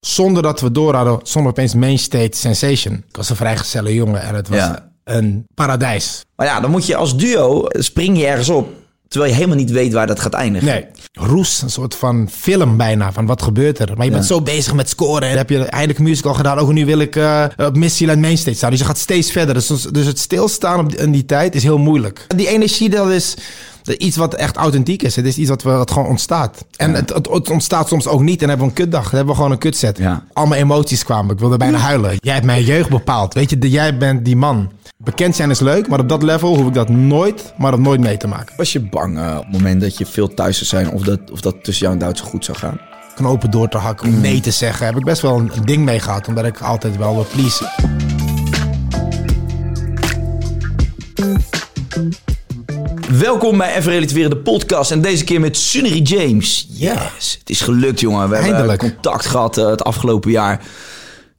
Zonder dat we door hadden, zonder opeens mainstage sensation. Ik was een vrijgezelle jongen en het was Ja. een paradijs. Maar ja, dan moet je als duo, spring je ergens op, terwijl je helemaal niet weet waar dat gaat eindigen. Nee, roes, een soort van film bijna, van wat gebeurt er. Maar je bent zo bezig met scoren. En heb je eindelijk een musical gedaan. Ook nu wil ik eh, op Miss Land Mainstage staan. Dus je gaat steeds verder. Dus, dus het stilstaan op die, in die tijd is heel moeilijk. Die energie, dat is iets wat echt authentiek is. Het is iets wat, we, wat gewoon ontstaat. En het, het, het ontstaat soms ook niet. En dan hebben we een kutdag. Dan hebben we gewoon een kutset. Ja. Al mijn emoties kwamen. Ik wilde bijna huilen. Jij hebt mijn jeugd bepaald. Weet je, de- jij bent die man. Bekend zijn is leuk, maar op dat level hoef ik dat nooit, maar dat nooit mee te maken. Was je bang eh, op het moment dat je veel thuis zou zijn of dat, of dat tussen jou en Duits goed zou gaan? knopen door te hakken, om nee te zeggen. Heb ik best wel een ding mee gehad, omdat ik altijd wel wil pleasen. Welkom bij Even Relativeren, de podcast. En deze keer met Sunnery James. Yes, het is gelukt, jongen. We Eindelijk. hebben contact gehad eh, het afgelopen jaar.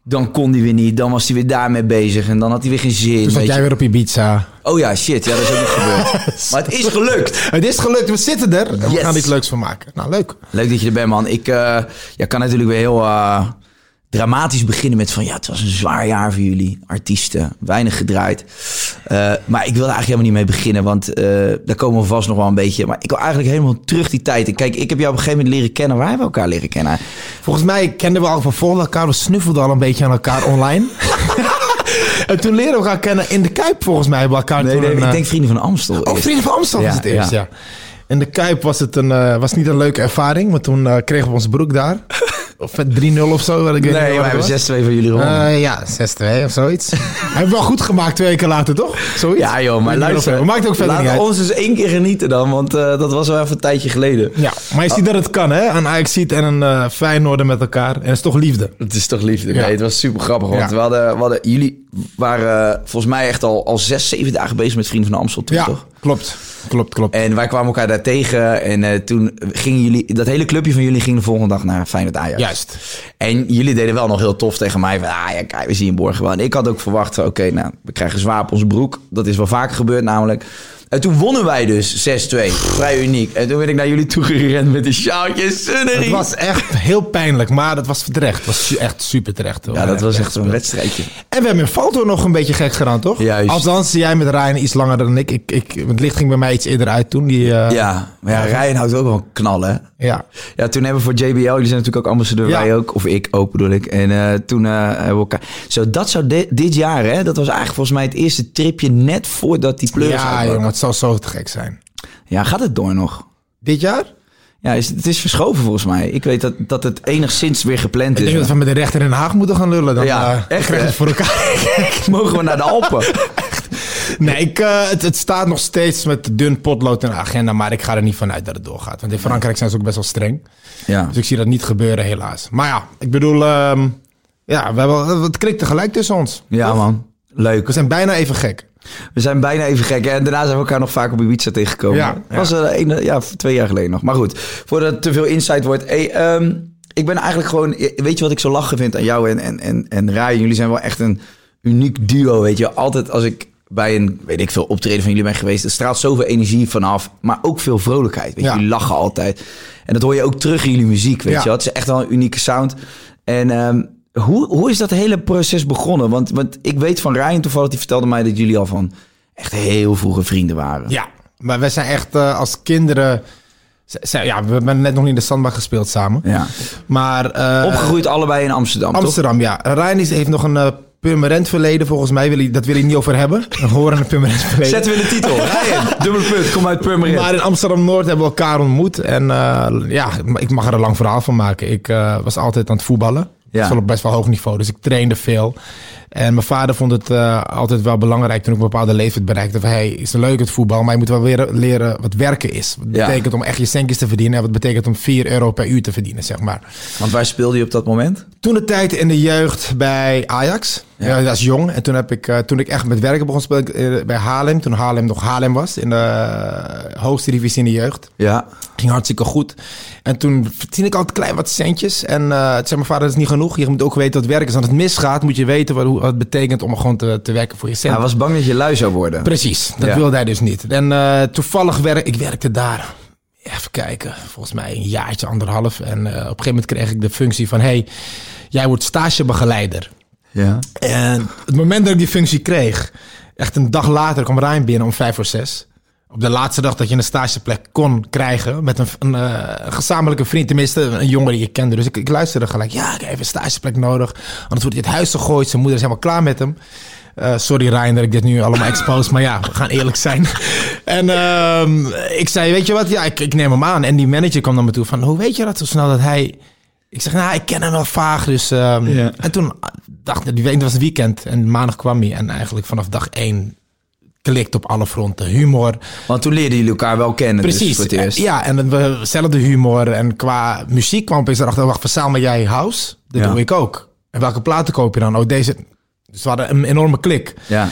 Dan kon hij weer niet. Dan was hij weer daarmee bezig. En dan had hij weer geen zin. Dus weet dat jij je. weer op Ibiza. Oh ja, shit. Ja, dat is ook niet gebeurd. Maar het is gelukt. Het is gelukt, we zitten er. En we gaan er iets leuks van maken. Nou, leuk. Leuk dat je er bent, man. Ik eh, ja, kan natuurlijk weer heel eh, dramatisch beginnen met van... Ja, het was een zwaar jaar voor jullie. Artiesten, weinig gedraaid. Eh, maar ik wilde eigenlijk helemaal niet mee beginnen, want eh, daar komen we vast nog wel een beetje. Maar ik wil eigenlijk helemaal terug die tijd. En kijk, ik heb jou op een gegeven moment leren kennen. Waar hebben we elkaar leren kennen? Volgens mij kenden we al van voor elkaar. We snuffelden al een beetje aan elkaar online. en toen leerden we elkaar kennen in de Kuip, volgens mij. We elkaar Nee, toen nee, een, ik eh, denk Vrienden van Amstel. Oh. Vrienden van Amsterdam Ja, was het eerst, ja. ja. In de Kuip was het een, was niet een leuke ervaring. Want toen kregen we onze broek daar. Of met 3-0 of zo. wat Ik weet Nee, we hebben 6-2 was. van jullie gewonnen. Eh, ja, 6-2 of zoiets. Hebben we wel goed gemaakt twee weken later, toch? Zoiets? ja joh, maar luister. Het maakt ook verder laat niet uit. ons eens één keer genieten dan, want eh, dat was wel even een tijdje geleden. Ja, maar je ziet dat het kan, hè? Een ajax ziet en een eh Feyenoorder met elkaar. En het is toch liefde. Het is toch liefde. Ja. Nee, het was super grappig. Want Ja. we, hadden, we hadden, jullie waren eh, volgens mij echt al, al zes, zeven dagen bezig met Vrienden van Amstel. Toen, Ja, toch? klopt. Klopt, klopt. En wij kwamen elkaar daar tegen. En eh, toen gingen jullie, dat hele clubje van jullie ging de volgende dag naar Feyenoord Ajax. Juist. En jullie deden wel nog heel tof tegen mij. Van, ah ja, kijk, we zien Borgen wel. En ik had ook verwacht, oké, nou, we krijgen zwaar op onze broek. Dat is wel vaker gebeurd namelijk. En toen wonnen wij dus 6-2. Vrij uniek. En toen ben ik naar jullie toe gerend met de sjaaltjes. Het was echt heel pijnlijk, maar dat was terecht. Het was su- echt super terecht. hoor. Ja, dat was echt zo'n wedstrijdje. En we hebben in Falto nog een beetje gek gedaan, toch? Juist. Althans, jij met Ryan iets langer dan ik. ik, ik het licht ging bij mij iets eerder uit toen. Die, eh, Ja, maar ja, Ryan houdt ook wel knallen. hè? ja. Ja, toen hebben we voor JBL, jullie zijn natuurlijk ook ambassadeur, Ja. wij ook. Of ik ook bedoel ik. En eh, toen eh, hebben we elkaar... Zo, dat zou di- dit jaar, hè, dat was eigenlijk volgens mij het eerste tripje net voordat die pleurs Ja, uitbrak. jongen, het zou zo te gek zijn. Ja, gaat het door nog? Dit jaar? Ja, is, het is verschoven volgens mij. Ik weet dat, dat het enigszins weer gepland Ik is. denk dat we met de rechter in Den Haag moeten gaan lullen. Dan Ja, eh, echt, het voor elkaar. Mogen we naar de Alpen? nee, ik, eh, het, het staat nog steeds met dun potlood in de agenda. Maar ik ga er niet vanuit dat het doorgaat. Want in Frankrijk zijn ze ook best wel streng. Ja. Dus ik zie dat niet gebeuren, helaas. Maar ja, ik bedoel... ehm, ja, we hebben, het klikt tegelijk tussen ons. Ja, man. Leuk. We zijn bijna even gek. We zijn bijna even gek. Hè? En daarna zijn we elkaar nog vaak op Ibiza tegengekomen. Ja, was eh, een, ja, twee jaar geleden nog. Maar goed, voordat het te veel insight wordt. Hey, ehm, ik ben eigenlijk gewoon... Weet je wat ik zo lachen vind aan jou en, en, en, en? Jullie zijn wel echt een uniek duo, weet je. Altijd als ik bij een, weet ik veel, optreden van jullie ben geweest... er straalt zoveel energie vanaf, maar ook veel vrolijkheid. Weet je, Ja. jullie lachen altijd. En dat hoor je ook terug in jullie muziek, weet Ja. je. Het is echt wel een unieke sound. En ehm, hoe, hoe is dat hele proces begonnen? Want, want ik weet van Ryan toevallig, die vertelde mij dat jullie al van echt heel vroege vrienden waren. Ja, maar we zijn echt eh, als kinderen Ja, we hebben net nog niet in de zandbak gespeeld samen. Ja. Maar... eh, Opgegroeid allebei in Amsterdam, toch? Amsterdam, ja. Ryan is, heeft nog een eh permanent verleden, volgens mij. Wil hij, dat wil hij niet over hebben. Een horende permanent verleden. Zetten we in de titel. Ryan, dubbele punt, kom uit Purmerend. Maar in Amsterdam-Noord hebben we elkaar ontmoet. En ja, ik mag er een lang verhaal van maken. Ik was altijd aan het voetballen. Ja. Ja. op best wel hoog niveau, dus ik trainde veel. En mijn vader vond het eh, altijd wel belangrijk toen ik een bepaalde leeftijd bereikte. Van, hey, is leuk het voetbal, maar je moet wel weer leren wat werken is. Wat Ja. betekent om echt je centjes te verdienen. En wat betekent om 4 euro per uur te verdienen, zeg maar. Want waar speelde je op dat moment? Toen de tijd in de jeugd bij Ajax. Ja. dat is jong. En toen, heb ik, eh, toen ik echt met werken begon spelen ik, eh, bij Haarlem. Toen Haarlem nog Haarlem was. In de eh, hoogste divisie in de jeugd. Ja. Ging hartstikke goed. En toen verdiende ik altijd klein wat centjes. En eh toen zei mijn vader, dat is niet genoeg. Je moet ook weten wat werk is. Als het misgaat, moet je weten wat, het betekent om gewoon te, te werken voor je cent. Hij was bang dat je lui zou worden. Precies, dat Ja. wilde hij dus niet. En toevallig werk ik werkte daar. Even kijken, volgens mij een jaartje, anderhalf. En op een gegeven moment kreeg ik de functie van... hey, jij wordt stagebegeleider. Ja. En het moment dat ik die functie kreeg... echt een dag later kwam Ryan binnen om vijf voor zes. Op de laatste dag dat je een stageplek kon krijgen... met een, een, eh, gezamenlijke vriend, tenminste een jongen die je kende. Dus ik, ik luisterde gelijk, ja, ik heb even een stageplek nodig. Anders wordt hij het huis gegooid, zijn moeder is helemaal klaar met hem. Eh, sorry Ryan dat ik dit nu allemaal expose, maar ja, we gaan eerlijk zijn. En ehm, ik zei, weet je wat, ja, ik, ik neem hem aan. En die manager kwam naar me toe van, hoe weet je dat zo snel dat hij... Ik zeg, nou, ik ken hem wel vaag, dus... ehm, Ja. En toen dacht ik, die week was het weekend en maandag kwam hij. En eigenlijk vanaf dag één klikt op alle fronten. Humor, Want toen leerden jullie elkaar wel kennen. Dus Precies. voor het eerst. Ja, en we hetzelfde humor. En qua muziek kwam opeens erachter, wacht, verzamel jij house? Dat Ja. doe ik ook. En welke platen koop je dan? Oh, deze. Dus we hadden een enorme klik. ja.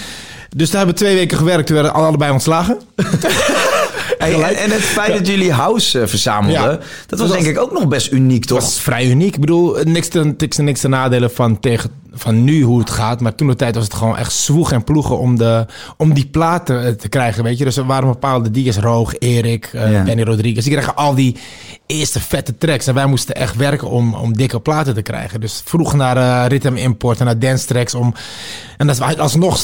Dus daar hebben we twee weken gewerkt. We werden allebei ontslagen. Hey, en, en het feit dat jullie house eh, verzamelden, dat was Dat denk ik ook nog best uniek, toch? Dat was vrij uniek. Ik bedoel, niks te, niks, te- niks te nadelen van, tegen, van nu hoe het gaat. Maar toen de tijd was het gewoon echt zwoeg en ploegen om, de, om die platen eh, te krijgen. Weet je? Dus er waren bepaalde DJ's, Roog, Erik, Ja. Benny Rodriguez. Die kregen al die eerste vette tracks. En wij moesten echt werken om, om dikke platen te krijgen. Dus vroeg naar eh Rhythm Import en naar dance tracks. Om, en dat was alsnog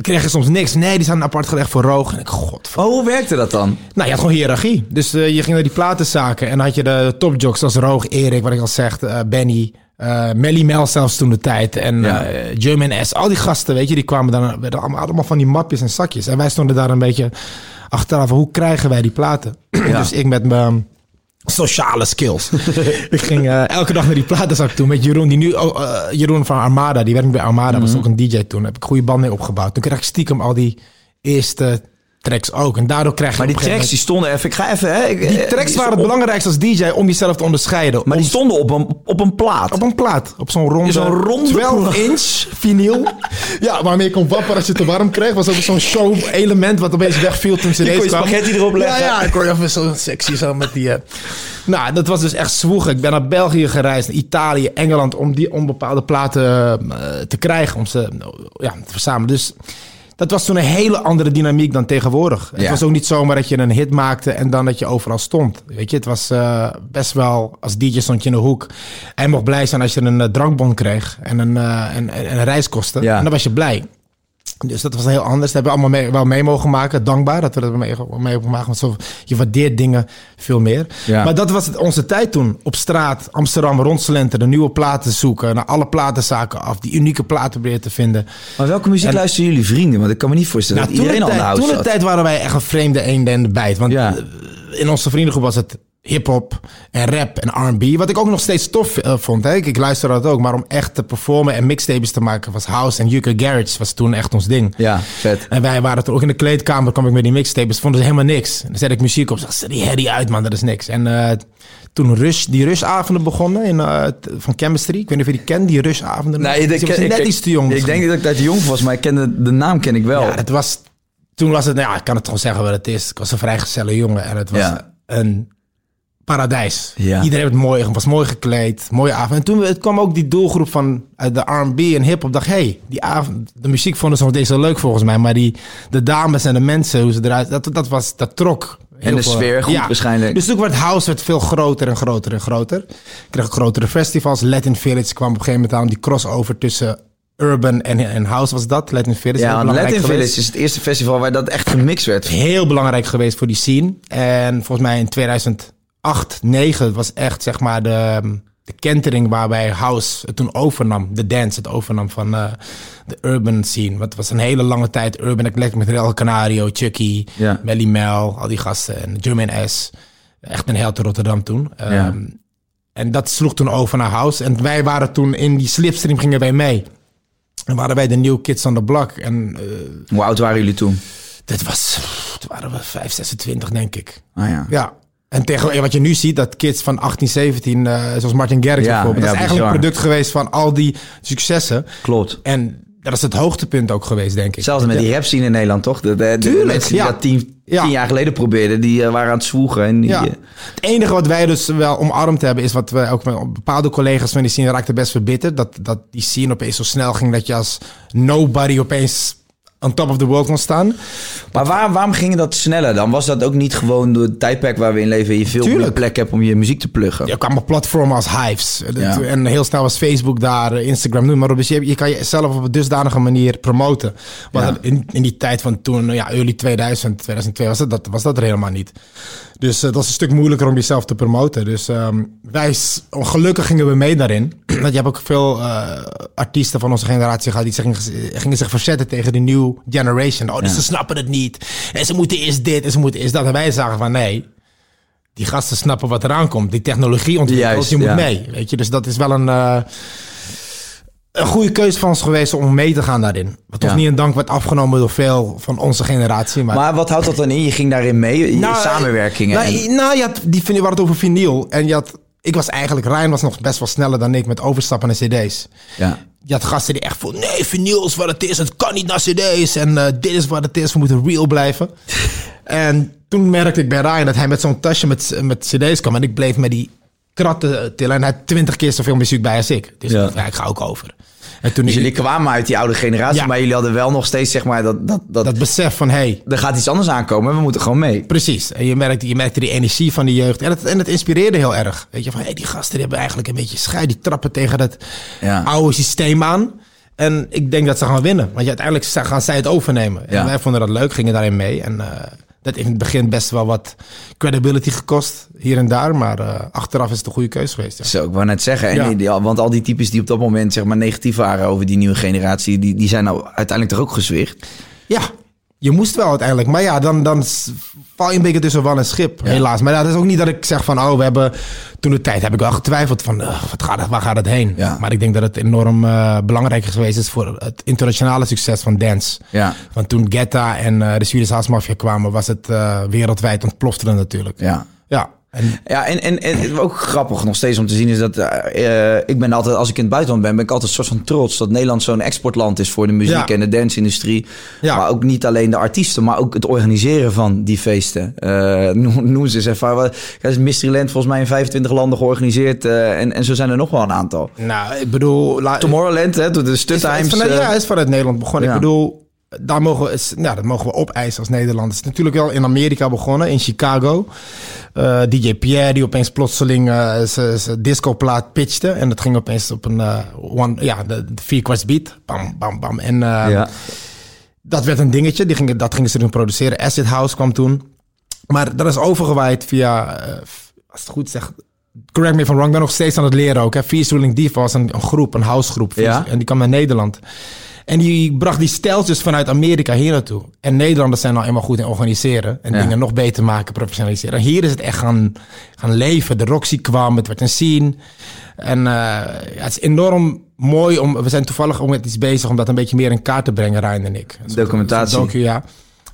kreeg je soms niks. Nee, die staan apart gelegd voor Roog. En ik, god, Oh, hoe werkte dat dan? nou, je had gewoon hiërarchie. Dus eh, je ging naar die platenzaken en dan had je de topjocks zoals Roog, Erik, wat ik al zeg, eh, Benny, eh Melly Mel zelfs toen de tijd en Ja. German S. Al die gasten, weet je, die kwamen dan werden allemaal, allemaal van die mapjes en zakjes. En wij stonden daar een beetje achteraf, hoe krijgen wij die platen? dus ik met mijn sociale skills. ik ging eh, elke dag naar die platenzak toe met Jeroen, die nu, oh, eh, Jeroen van Armada, die werkte bij Armada, was ook een DJ toen. Daar heb ik goede band mee opgebouwd. Toen kreeg ik stiekem al die eerste tracks ook. En daardoor krijg je Maar die tracks die stonden even, ik ga even... Hè, ik- die eh, tracks waren het op- belangrijkste als DJ om jezelf te onderscheiden. Maar Om- die stonden op een, op een plaat. op een plaat, op zo'n ronde, Zo'n ronde 12 plaat. inch vinyl. ja, waarmee je kon wapperen als je te warm kreeg. Was ook zo'n show element wat opeens wegviel toen ze kon je spaghetti erop leggen. Ja, ja, ik kon je even zo sexy zo met die... eh. Nou, dat was dus echt zwoegen. Ik ben naar België gereisd, naar Italië, Engeland... om die onbepaalde platen eh, te krijgen, om ze eh, ja, te verzamelen. Dus dat was toen een hele andere dynamiek dan tegenwoordig. Het was ook niet zomaar dat je een hit maakte en dan dat je overal stond. Weet je, het was eh, best wel, als DJ stond je in de hoek. En mocht blij zijn als je een eh, drankbon kreeg en een, eh, en, en, en een reiskosten. Ja. En dan was je blij. Dus dat was heel anders. Dat hebben we allemaal mee, wel mee mogen maken. Dankbaar dat we dat mee, mee mogen maken. Want zo, je waardeert dingen veel meer. Ja. Maar dat was het, onze tijd toen. Op straat, Amsterdam, rondslenteren, nieuwe platen zoeken. Naar alle platenzaken af. Die unieke platen proberen te vinden. Maar welke muziek En- luisteren jullie vrienden? Want ik kan me niet voorstellen Nou, dat toen, de iedereen al tijd, house toen de zat. tijd waren wij echt een vreemde eend en de bijt. Want Ja. in onze vriendengroep was het hip-hop en rap en R&B. Wat ik ook nog steeds tof eh, vond. Hè. Ik, ik luisterde dat ook. Maar om echt te performen en mixtapes te maken was house en UK Garage was toen echt ons ding. Ja, vet. En wij waren toen ook in de kleedkamer, kwam ik met die mixtapes, vonden ze helemaal niks. En dan zet ik muziek op, zeg, zet die herrie uit man, dat is niks. En eh, toen Rush, die Rush-avonden begonnen in, eh, van Chemistry. Ik weet niet of je die kent, die Rush-avonden. Nee, ik, was net ik- iets te jong. Ik denk dat ik daar te jong was, maar ik ken de, de naam ken ik wel. Ja, het was, toen was het, nou ja, ik kan het gewoon zeggen wat het is. Ik was een vrijgezelle jongen en het was Ja. een paradijs. Ja. Iedereen werd mooi, was mooi gekleed, mooie avond. En toen het kwam ook die doelgroep van eh, de R&B en hip-hop. Dacht, hey, die avond, de muziek vonden ze nog steeds wel leuk volgens mij. Maar die, de dames en de mensen, hoe ze eruit, dat, dat was, dat trok. heel de veel. sfeer goed waarschijnlijk. Dus toen werd house werd veel groter en groter en groter. Ik kreeg grotere festivals. Latin Village kwam op een gegeven moment aan. Die crossover tussen Urban en, en House was dat. Latin Village. Ja, Latin geweest. Village is het eerste festival waar dat echt gemixt werd. Heel belangrijk geweest voor die scene. En volgens mij in 2008, 2009 was echt zeg maar de, de kentering waarbij House het toen overnam. De dance het overnam van eh, de urban scene. Want het was een hele lange tijd urban. Ik lekker met Real Canario, Chucky, Ja. Melly Mel, al die gasten. En Jermaine S. Echt een held in Rotterdam toen. Ja. Ehm, en dat sloeg toen over naar House. En wij waren toen in die slipstream gingen wij mee. En waren wij de New Kids on the Block. En eh, Hoe oud waren jullie toen? dit was, toen waren we 5, 26 denk ik. Ah ja. Ja. En tegen wat je nu ziet, dat kids van 18, 17, eh, zoals Martin Garrix Ja, bijvoorbeeld. Dat ja, is eigenlijk een product geweest van al die successen. Klopt. En dat is het hoogtepunt ook geweest, denk ik. Zelfs met die rap scene in Nederland, toch? De, de, de Tuurlijk, mensen die dat tien, tien jaar geleden probeerden, die eh, waren aan het zwoegen. En die, eh, Het enige wat wij dus wel omarmd hebben, is wat we ook met bepaalde collega's van die scene raakten best verbitterd. Dat, dat die scene opeens zo snel ging dat je als nobody opeens on top of the world kon staan. Maar waar, waarom ging dat sneller dan? Was dat ook niet gewoon door het tijdperk waar we in leven... je veel meer plek hebt om je muziek te pluggen? Er kwamen platformen als Hives. Ja. En heel snel was Facebook daar, eh, Instagram, noem maar op. Dus je, je kan jezelf op een dusdanige manier promoten. Want Ja. in, in die tijd van toen, ja, early 2000, 2002, was dat, dat, was dat er helemaal niet. Dus eh, dat is een stuk moeilijker om jezelf te promoten. Dus ehm, wij, gelukkig gingen we mee daarin. Want je hebt ook veel eh, artiesten van onze generatie gehad die zich gingen, gingen zich verzetten tegen de new generation. Oh, dus ze snappen het niet. En ze moeten eerst dit en ze moeten eerst dat. En wij zagen van nee, die gasten snappen wat eraan komt. Die technologie ontwikkelt, je moet ja. mee. Weet je, dus dat is wel een, eh, een goede keuze van ons geweest om mee te gaan daarin. Wat Ja. toch niet een dank werd afgenomen door veel van onze generatie. Maar, Maar wat houdt dat dan in? Je ging daarin mee? Je- Nou, samenwerkingen? Nou, en- nou je had, die je het over vinyl. En je had, ik was eigenlijk, Ryan was nog best wel sneller dan ik met overstappen naar cd's. ja. Je had gasten die echt voelden, nee, vinyl is wat het is. Het kan niet naar cd's. En eh, dit is wat het is. We moeten real blijven. en toen merkte ik bij Ryan dat hij met zo'n tasje met, met cd's kwam. En ik bleef met die kratten tillen. En hij had twintig keer zoveel muziek bij als ik. Dus Ja. ik, ja, ik ga ook over. En toen Dus ik, jullie kwamen uit die oude generatie, Ja. maar jullie hadden wel nog steeds zeg maar dat, dat, dat, dat besef van, hey, er gaat iets anders aankomen en we moeten gewoon mee. Precies. En je merkte, je merkte die energie van die jeugd. En het, en het inspireerde heel erg. Weet je, van hey, die gasten die hebben eigenlijk een beetje scheid. Die trappen tegen dat Ja. oude systeem aan. En ik denk dat ze gaan winnen. Want uiteindelijk gaan zij het overnemen. Ja. En wij vonden dat leuk, gingen daarin mee. En eh, dat heeft in het begin best wel wat credibility gekost. Hier en daar. Maar eh, achteraf is het een goede keuze geweest. Ja. Zo, ik wou net zeggen. En Ja. die- die- want al die types die op dat moment zeg maar negatief waren over die nieuwe generatie, die, die zijn nou uiteindelijk toch ook gezwicht. Ja, je moest wel uiteindelijk. Maar ja, dan, dan val je een beetje tussen wal en schip, helaas. Maar dat is ook niet dat ik zeg van, oh, we hebben... Toen de tijd heb ik wel getwijfeld van, eh, wat gaat het, waar gaat het heen? Ja. Maar ik denk dat het enorm eh, belangrijk geweest is voor het internationale succes van dance. Ja. Want toen Getta en eh, de Swedish House Mafia kwamen, was het wereldwijd ontplofte natuurlijk. Ja. Ja. En, Ja, en, en, en ook grappig nog steeds om te zien is dat eh, eh, ik ben altijd, als ik in het buitenland ben, ben ik altijd een soort van trots dat Nederland zo'n exportland is voor de muziek Ja. en de dance-industrie. Ja. Maar ook niet alleen de artiesten, maar ook het organiseren van die feesten. Eh noem, ze eens even. Wat- is Mysteryland volgens mij in 25 landen georganiseerd en, en zo zijn er nog wel een aantal. nou, ik bedoel... la- Tomorrowland, hè, door de Is, is Stuttimes. vanuit, ja, is vanuit Nederland begonnen. ja. Ik bedoel, daar mogen we, ja, dat mogen we opeisen als Nederlanders. Het is natuurlijk wel in Amerika begonnen, in Chicago. Eh, DJ Pierre, die opeens plotseling eh, zijn discoplaat pitchte. En dat ging opeens op een eh, one, ja, de, de vier kwarts beat. Bam, bam, bam. En ja. dat werd een dingetje. Die gingen, dat gingen ze toen produceren. Acid House kwam toen. Maar dat is overgewaaid via, als het goed zeg, correct me if I'm wrong, ik ben nog steeds aan het leren ook. Hè. Ruling Diva was een, een groep, een housegroep. Ja. En die kwam naar Nederland. En die bracht die dus vanuit Amerika hier naartoe. En Nederlanders zijn nou eenmaal goed in organiseren. En Ja. dingen nog beter maken, professionaliseren. En hier is het echt gaan, gaan leven. De Roxy kwam, het werd een scene. En eh, ja, het is enorm mooi om... We zijn toevallig ook met iets bezig om dat een beetje meer in kaart te brengen, Rijn en ik. Documentatie. docu, ja.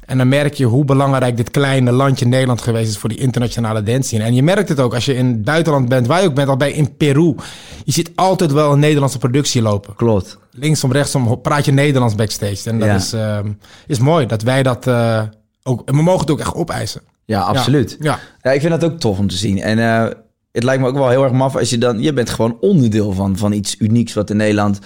En dan merk je hoe belangrijk dit kleine landje Nederland geweest is voor die internationale dance scene. En je merkt het ook als je in het buitenland bent, waar je ook bent, al bij in Peru. Je ziet altijd wel een Nederlandse productie lopen. Klopt. Linksom, rechtsom praat je Nederlands backstage. En dat Ja. is, ehm, is mooi dat wij dat eh, ook. En we mogen het ook echt opeisen. Ja, absoluut. Ja. Ja, ik vind dat ook tof om te zien. En eh, het lijkt me ook wel heel erg maf als je dan... Je bent gewoon onderdeel van, van iets unieks wat in Nederland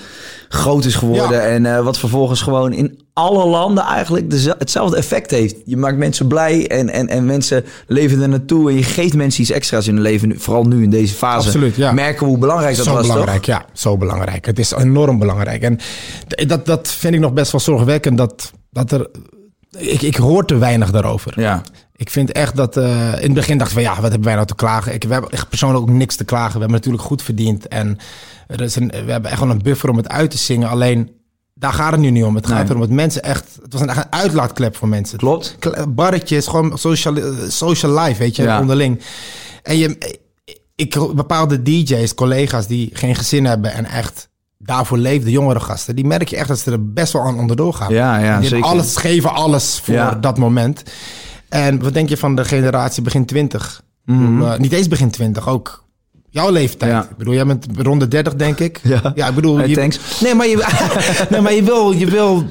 groot is geworden. Ja. En eh, wat vervolgens gewoon in alle landen eigenlijk deze- hetzelfde effect heeft. Je maakt mensen blij en, en, en mensen leven er naartoe. En je geeft mensen iets extra's in hun leven. Vooral nu in deze fase. Absoluut, ja. Merken hoe belangrijk dat zo was, belangrijk, toch? ja. Zo belangrijk. Het is enorm belangrijk. En dat, dat vind ik nog best wel zorgwekkend. Dat, dat er... Ik, ik hoor te weinig daarover. Ja. Ik vind echt dat... eh, in het begin dacht ik van ja, wat hebben wij nou te klagen? Ik, we hebben echt persoonlijk ook niks te klagen. We hebben natuurlijk goed verdiend. En er is een, we hebben echt wel een buffer om het uit te zingen. Alleen, daar gaat het nu niet om. Het gaat Nee. erom dat mensen echt... Het was een, echt een uitlaatklep voor mensen. Klopt. Barretjes, gewoon social, eh, social life, weet je, Ja. onderling. En je, ik, bepaalde DJ's, collega's die geen gezin hebben en echt daarvoor leefden, jongere gasten, die merk je echt dat ze er best wel aan onderdoor gaan. Ja, ja, die hebben zeker. alles, geven alles voor Ja. dat moment. En wat denk je van de generatie begin 20? Ik bedoel, eh, niet eens begin 20, ook jouw leeftijd. Mhm. Ja. Ik bedoel, jij bent rond de 30, denk ik. Ja. ik bedoel, Hey, je, thanks. Nee, maar je, nee, maar je wil, je wil,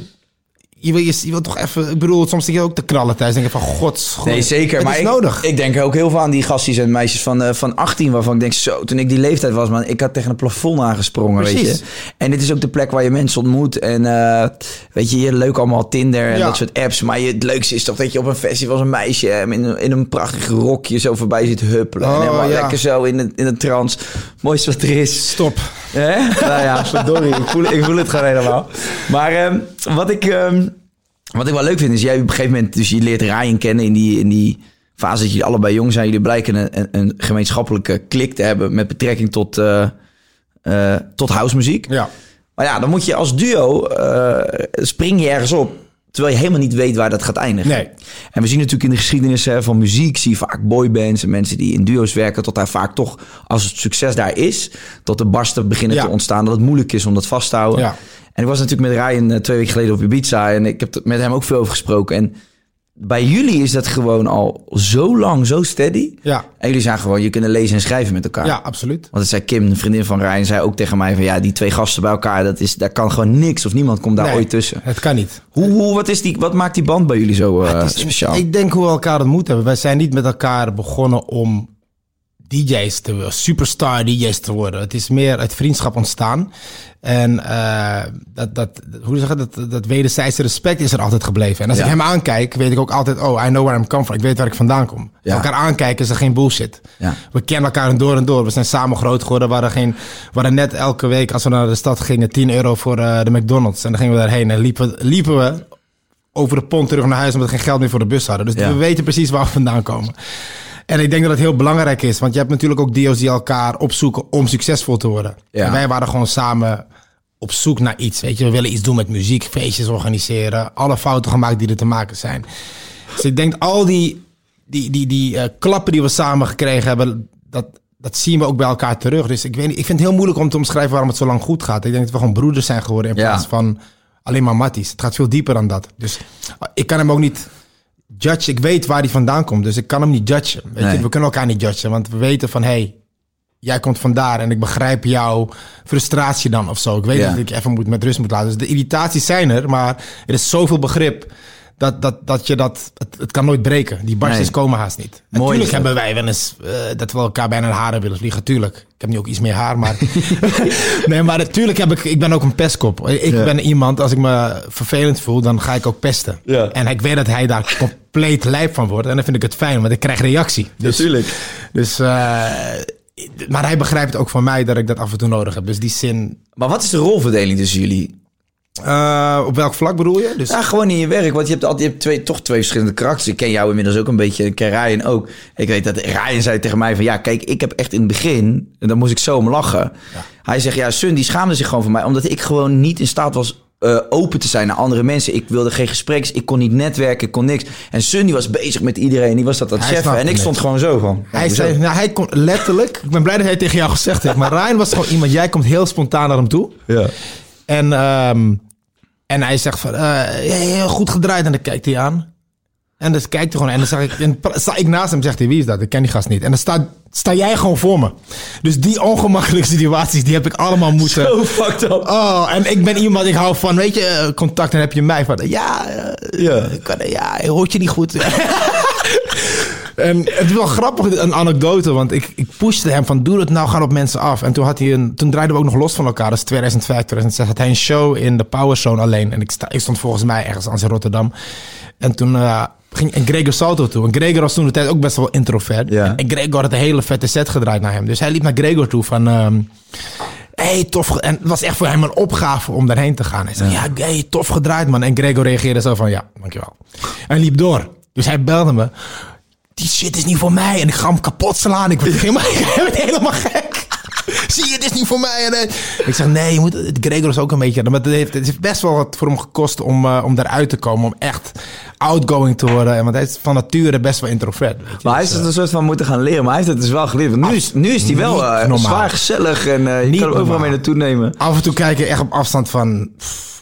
je wil, je, je wil toch even, ik bedoel, soms zit je ook te knallen thuis. Denk je van, gods, Nee, zeker. Het maar is ik, nodig. ik denk ook heel veel aan die gastjes en meisjes van, eh, van 18, waarvan ik denk, zo, toen ik die leeftijd was, man, ik had tegen een plafond aangesprongen, weet je. En dit is ook de plek waar je mensen ontmoet. En eh, weet je, je leuk allemaal Tinder en Ja. dat soort apps. Maar je, het leukste is toch dat je op een festival als een meisje eh, in, een- in een prachtig rokje zo voorbij zit huppelen. en Oh, helemaal ja. lekker zo in een, in een trance. Mooiste wat er is. Stop. Hè? nou ja, verdorie. Ik voel, ik voel het gewoon helemaal. Maar ehm, wat, ik, ehm, wat ik wel leuk vind is, jij op een gegeven moment, dus je leert Ryan kennen in die, in die fase dat jullie allebei jong zijn. Jullie blijken een, een, een gemeenschappelijke klik te hebben met betrekking tot, eh eh tot housemuziek. Ja. Maar ja, dan moet je als duo, eh, spring je ergens op, terwijl je helemaal niet weet waar dat gaat eindigen. Nee. En we zien natuurlijk in de geschiedenis van muziek, zie je vaak boybands en mensen die in duo's werken, tot daar vaak toch, als het succes daar is, tot de barsten beginnen Ja. te ontstaan, dat het moeilijk is om dat vast te houden. Ja. En ik was natuurlijk met Ryan eh, twee weken geleden op Ibiza en ik heb met hem ook veel over gesproken. En bij jullie is dat gewoon al zo lang, zo steady. Ja. En jullie zijn gewoon, je kunnen lezen en schrijven met elkaar. Ja, absoluut. Want dat zei Kim, een vriendin van Ryan, zei ook tegen mij van ja, die twee gasten bij elkaar, dat is, daar kan gewoon niks of niemand komt daar Nee, ooit tussen. Het kan niet. Hoe, hoe, wat, is die, wat maakt die band bij jullie zo eh, speciaal? Ik denk hoe we elkaar ontmoet hebben. Wij zijn niet met elkaar begonnen om DJ's te worden, superstar DJ's te worden. Het is meer uit vriendschap ontstaan. En eh, dat, dat, hoe zeg dat, dat wederzijdse respect is er altijd gebleven. En als Ja. ik hem aankijk, weet ik ook altijd, oh, I know where I'm come from. Ik weet waar ik vandaan kom. Ja. Elkaar aankijken is er geen bullshit. Ja. We kennen elkaar door en door. We zijn samen groot geworden. We hadden, geen, we hadden net elke week, als we naar de stad gingen, 10 euro voor eh, de McDonald's. En dan gingen we daarheen en liepen, liepen we over de pont terug naar huis omdat we geen geld meer voor de bus hadden. Dus we weten precies waar we vandaan komen. En ik denk dat het heel belangrijk is, want je hebt natuurlijk ook deals die elkaar opzoeken om succesvol te worden. Ja. En wij waren gewoon samen op zoek naar iets. Weet je, we willen iets doen met muziek, feestjes organiseren, alle fouten gemaakt die er te maken zijn. Dus ik denk al die, die, die, die eh, klappen die we samen gekregen hebben, dat, dat zien we ook bij elkaar terug. Dus ik, weet niet, ik vind het heel moeilijk om te omschrijven waarom het zo lang goed gaat. Ik denk dat we gewoon broeders zijn geworden in Ja. plaats van alleen maar matties. Het gaat veel dieper dan dat. Dus ik kan hem ook niet judgen. Ik weet waar hij vandaan komt, dus ik kan hem niet judgen. Weet Nee. je? We kunnen elkaar niet judgen, want we weten van... Hey, jij komt vandaar en ik begrijp jouw frustratie dan of zo. Ik weet Ja. dat ik even moet, met rust moet laten. Dus de irritaties zijn er, maar er is zoveel begrip... Dat, dat, dat je dat, het, het kan nooit breken. Die barstjes Nee. komen haast niet. Mooi Natuurlijk hebben wij wel eens eh, dat we elkaar bijna de haren willen vliegen. Tuurlijk. Ik heb nu ook iets meer haar, maar... nee, maar natuurlijk heb ik... Ik ben ook een pestkop. Ik Ja. ben iemand, als ik me vervelend voel, dan ga ik ook pesten. Ja. En ik weet dat hij daar compleet lijp van wordt. En dan vind ik het fijn, want ik krijg reactie. Dus, Natuurlijk. Dus, eh, maar hij begrijpt ook van mij dat ik dat af en toe nodig heb. Dus die zin... Maar wat is de rolverdeling tussen jullie? Eh, op welk vlak bedoel je? Dus, Ja, gewoon in je werk. Want je hebt, altijd, je hebt twee, toch twee verschillende karakters. Ik ken jou inmiddels ook een beetje. Ik ken Ryan ook. Ik weet dat Ryan zei tegen mij van... Ja, kijk, ik heb echt in het begin... En dan moest ik zo om lachen. Hij zegt, ja, Sun, die schaamde zich gewoon voor mij. Omdat ik gewoon niet in staat was... eh, open te zijn naar andere mensen. Ik wilde geen gespreks. Ik kon niet netwerken. Ik kon niks. En Sun die was bezig met iedereen. Die was dat aan het cheffen. En ik stond gewoon zo van... hij zei, nou, hij kon letterlijk... Ik ben blij dat hij tegen jou gezegd heeft. Maar Ryan was gewoon iemand... Jij komt heel spontaan naar hem toe. Ja. En, ehm, en hij zegt van, eh, goed gedraaid. En dan kijkt hij aan. En dan kijkt hij gewoon. En dan zag ik, en sta ik naast hem, zegt hij, wie is dat? Ik ken die gast niet. En dan sta, sta jij gewoon voor me. Dus die ongemakkelijke situaties, die heb ik allemaal moeten... Zo fucked up. Oh, en ik ben iemand, ik hou van, weet je, eh, contact. En heb je mij van, ja, eh, Ja. kan- ja, hoort je niet goed. En het is wel grappig, een anekdote, want ik, ik pushte hem van doe het nou, ga op mensen af. En toen, had hij een, toen draaiden we ook nog los van elkaar, dat is 2005, 2006, had hij een show in de Power Zone alleen. En ik, sta, ik stond volgens mij ergens aan in Rotterdam. En toen uh, ging en Gregor Salto toe. En Gregor was toen de tijd ook best wel introvert. Ja. En Gregor had een hele vette set gedraaid naar hem. Dus hij liep naar Gregor toe van... Um, hey, tof. En het was echt voor hem een opgave om daarheen te gaan. Hij zei, ja, ja hey, tof gedraaid, man. En Gregor reageerde zo van, ja, dankjewel. En liep door. Dus hij belde me. Die shit is niet voor mij. En ik ga hem kapot slaan. Ik word helemaal, ik helemaal gek. Zie je, het is niet voor mij. En, ik zeg, nee, je moet, Gregor is ook een beetje... Maar het heeft, het heeft best wel wat voor hem gekost om, uh, om daaruit te komen. Om echt outgoing te worden. En want hij is van nature best wel introvert. Maar hij is Dus, het een soort van moeten gaan leren. Maar hij heeft het dus wel geleerd. Want nu is, nu is hij wel uh, zwaar gezellig. En uh, je Niet kan hem overal mee naartoe nemen. af en toe kijk je echt op afstand van...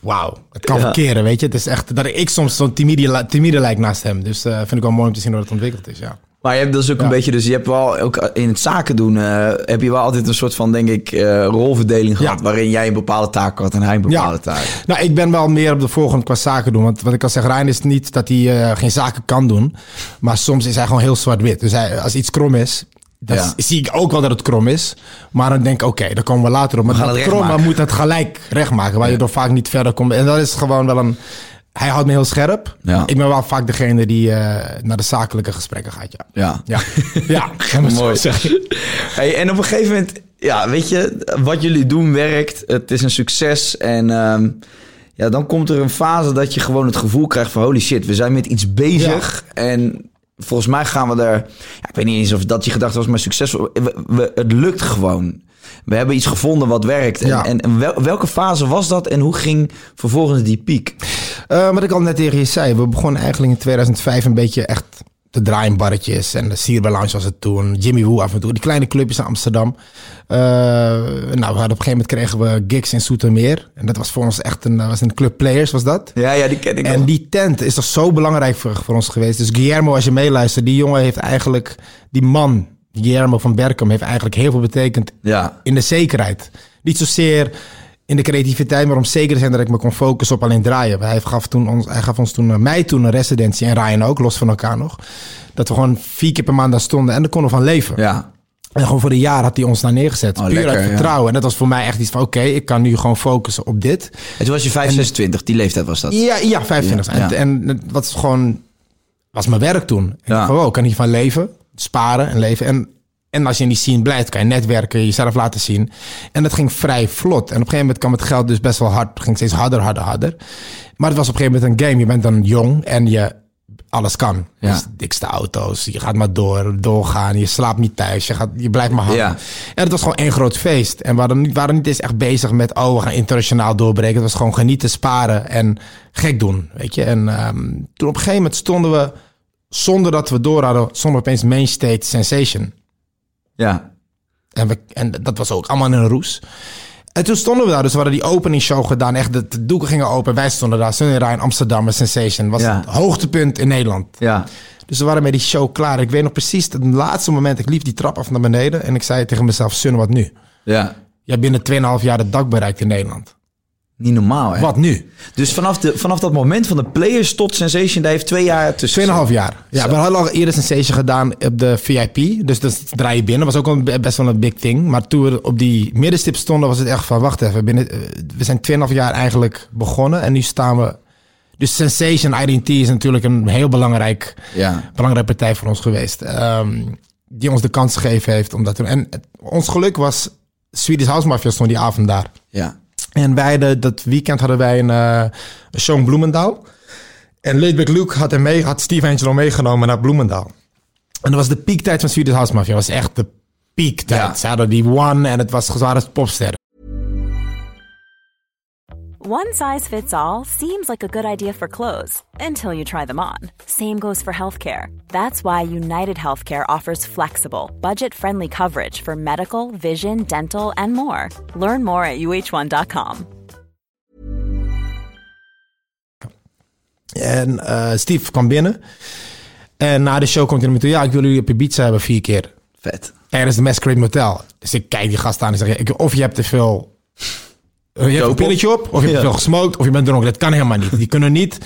Wauw, het kan Ja. verkeren, weet je. Het is echt dat ik soms zo'n timide, timide lijk naast hem. Dus eh vind ik wel mooi om te zien hoe dat ontwikkeld is, ja. Maar je hebt dus ook een beetje... Dus je hebt wel ook in het zaken doen... eh, heb je wel altijd een soort van, denk ik, eh, rolverdeling gehad. Ja. Waarin jij een bepaalde taak had en hij een bepaalde Ja. taak. Nou, ik ben wel meer op de volgende qua zaken doen. Want wat ik al zeg, Rijn is niet dat hij eh, geen zaken kan doen. Maar soms is hij gewoon heel zwart-wit. Dus hij, als iets krom is, dan Ja. zie ik ook wel dat het krom is. Maar dan denk ik, oké, daar komen we later op. Maar gaan dat het krom moet het gelijk rechtmaken. Waar je door vaak niet verder komt. En dat is gewoon wel een... Hij houdt me heel scherp. Ja. Ik ben wel vaak degene die eh, naar de zakelijke gesprekken gaat, ja. Ja. Ja, ja. Mooi. zeggen. Hey, en op een gegeven moment, ja, weet je, wat jullie doen werkt. Het is een succes. En ehm, ja, dan komt er een fase dat je gewoon het gevoel krijgt van holy shit, we zijn met iets bezig. En volgens mij gaan we er. Ja, ik weet niet eens of dat je gedachte was, maar succesvol. We, we- het lukt gewoon. We hebben iets gevonden wat werkt. En, Ja. en, en wel- welke fase was dat en hoe ging vervolgens die piek? Eh, wat ik al net tegen je zei, we begonnen eigenlijk in 2005 een beetje echt te draaien barretjes. En de Sierba Lounge was het toen, Jimmy Woo af en toe. Die kleine clubjes in Amsterdam. Eh, nou, we hadden op een gegeven moment kregen we gigs in Soetermeer. En dat was voor ons echt een, was een club Players was dat. Ja, ja, die ken ik En die tent is toch zo belangrijk voor, voor ons geweest. Dus Guillermo, als je meeluistert, die jongen heeft eigenlijk, die man, Guillermo van Berkem, heeft eigenlijk heel veel betekend Ja, in de zekerheid. Niet zozeer in de creativiteit, maar om zeker te zijn dat ik me kon focussen op alleen draaien. Hij gaf, toen ons, hij gaf ons toen, eh, mij toen een residentie en Ryan ook, los van elkaar nog. Dat we gewoon vier keer per maand daar stonden en daar konden we van leven. ja. En gewoon voor een jaar had hij ons daar neergezet. Oh, puur lekker, uit ja. vertrouwen. En dat was voor mij echt iets van, oké, ik kan nu gewoon focussen op dit. En toen was je 5, 26, die leeftijd was dat. Ja, ja 25. Ja, ja. En, en het was gewoon, was mijn werk toen. En Ja. ik van, wow, ik kan hiervan leven, sparen en leven. En, en als je in die scene blijft, kan je netwerken, jezelf laten zien. En dat ging vrij vlot. En op een gegeven moment kwam het geld dus best wel hard. Het ging steeds harder, harder, harder. Maar het was op een gegeven moment een game. Je bent dan jong en je alles kan. Ja. Dus dikste auto's, je gaat maar door, doorgaan. Je slaapt niet thuis, je, gaat, je blijft maar hangen. Ja. En het was gewoon één groot feest. En we waren niet, waren niet eens echt bezig met, oh, we gaan internationaal doorbreken. Het was gewoon genieten, sparen en gek doen, weet je. En ehm, toen op een gegeven moment stonden we, zonder dat we door hadden, stonden we opeens Mainstage Sensation. Ja. En, we, en dat was ook allemaal in een roes. En toen stonden we daar, dus we hadden die opening show gedaan. Echt, de, de doeken gingen open. Wij stonden daar, Sunny Ryan, Amsterdam, een Sensation. was Ja. het hoogtepunt in Nederland. Ja. Dus we waren met die show klaar. Ik weet nog precies het laatste moment. Ik liep die trap af naar beneden. En ik zei tegen mezelf, Sun, wat nu? Ja. Je hebt binnen 2,5 jaar het dak bereikt in Nederland. Niet normaal, hè? Wat nu? Dus vanaf, de, vanaf dat moment van de players tot Sensation, daar heeft twee jaar tussen. 2,5 jaar. Ja, Zo. we hadden al eerder Sensation gedaan op de VIP. Dus dat draai je binnen. was ook een, best wel een big thing. Maar toen we op die middenstip stonden, was het echt van... Wacht even, binnen, eh, we zijn 2,5 jaar eigenlijk begonnen. En nu staan we... Dus Sensation IDT is natuurlijk een heel belangrijk, Ja. belangrijke partij voor ons geweest. Ehm, die ons de kans gegeven heeft om dat te doen. En het- ons geluk was... Swedish House Mafia stond die avond daar. Ja. En wij dat weekend hadden wij een, show in Bloemendaal. En Laidback Luke had, hem mee, had Steve Angelo meegenomen naar Bloemendaal. En dat was de piektijd van Swedish House Mafia. Dat was echt de piektijd. Ja. Ze hadden die one en het was zware popsterren. One size fits all seems like a good idea for clothes until you try them on. Same goes for healthcare. That's why United Healthcare offers flexible, budget friendly coverage for medical, vision, dental, and more. Learn more at uh1.com. En eh, Steve kwam binnen. En na de show komt hij naar me toe. Ja, ik wil jullie op Ibiza hebben vier keer. Vet. Tijdens de Masquerade Motel. Dus ik kijk die gast aan en zeg... ik- Of je hebt te veel je hebt een pilletje op, of je hebt Ja. veel gesmoked, of je bent dronken. Dat kan helemaal niet. Die kunnen niet.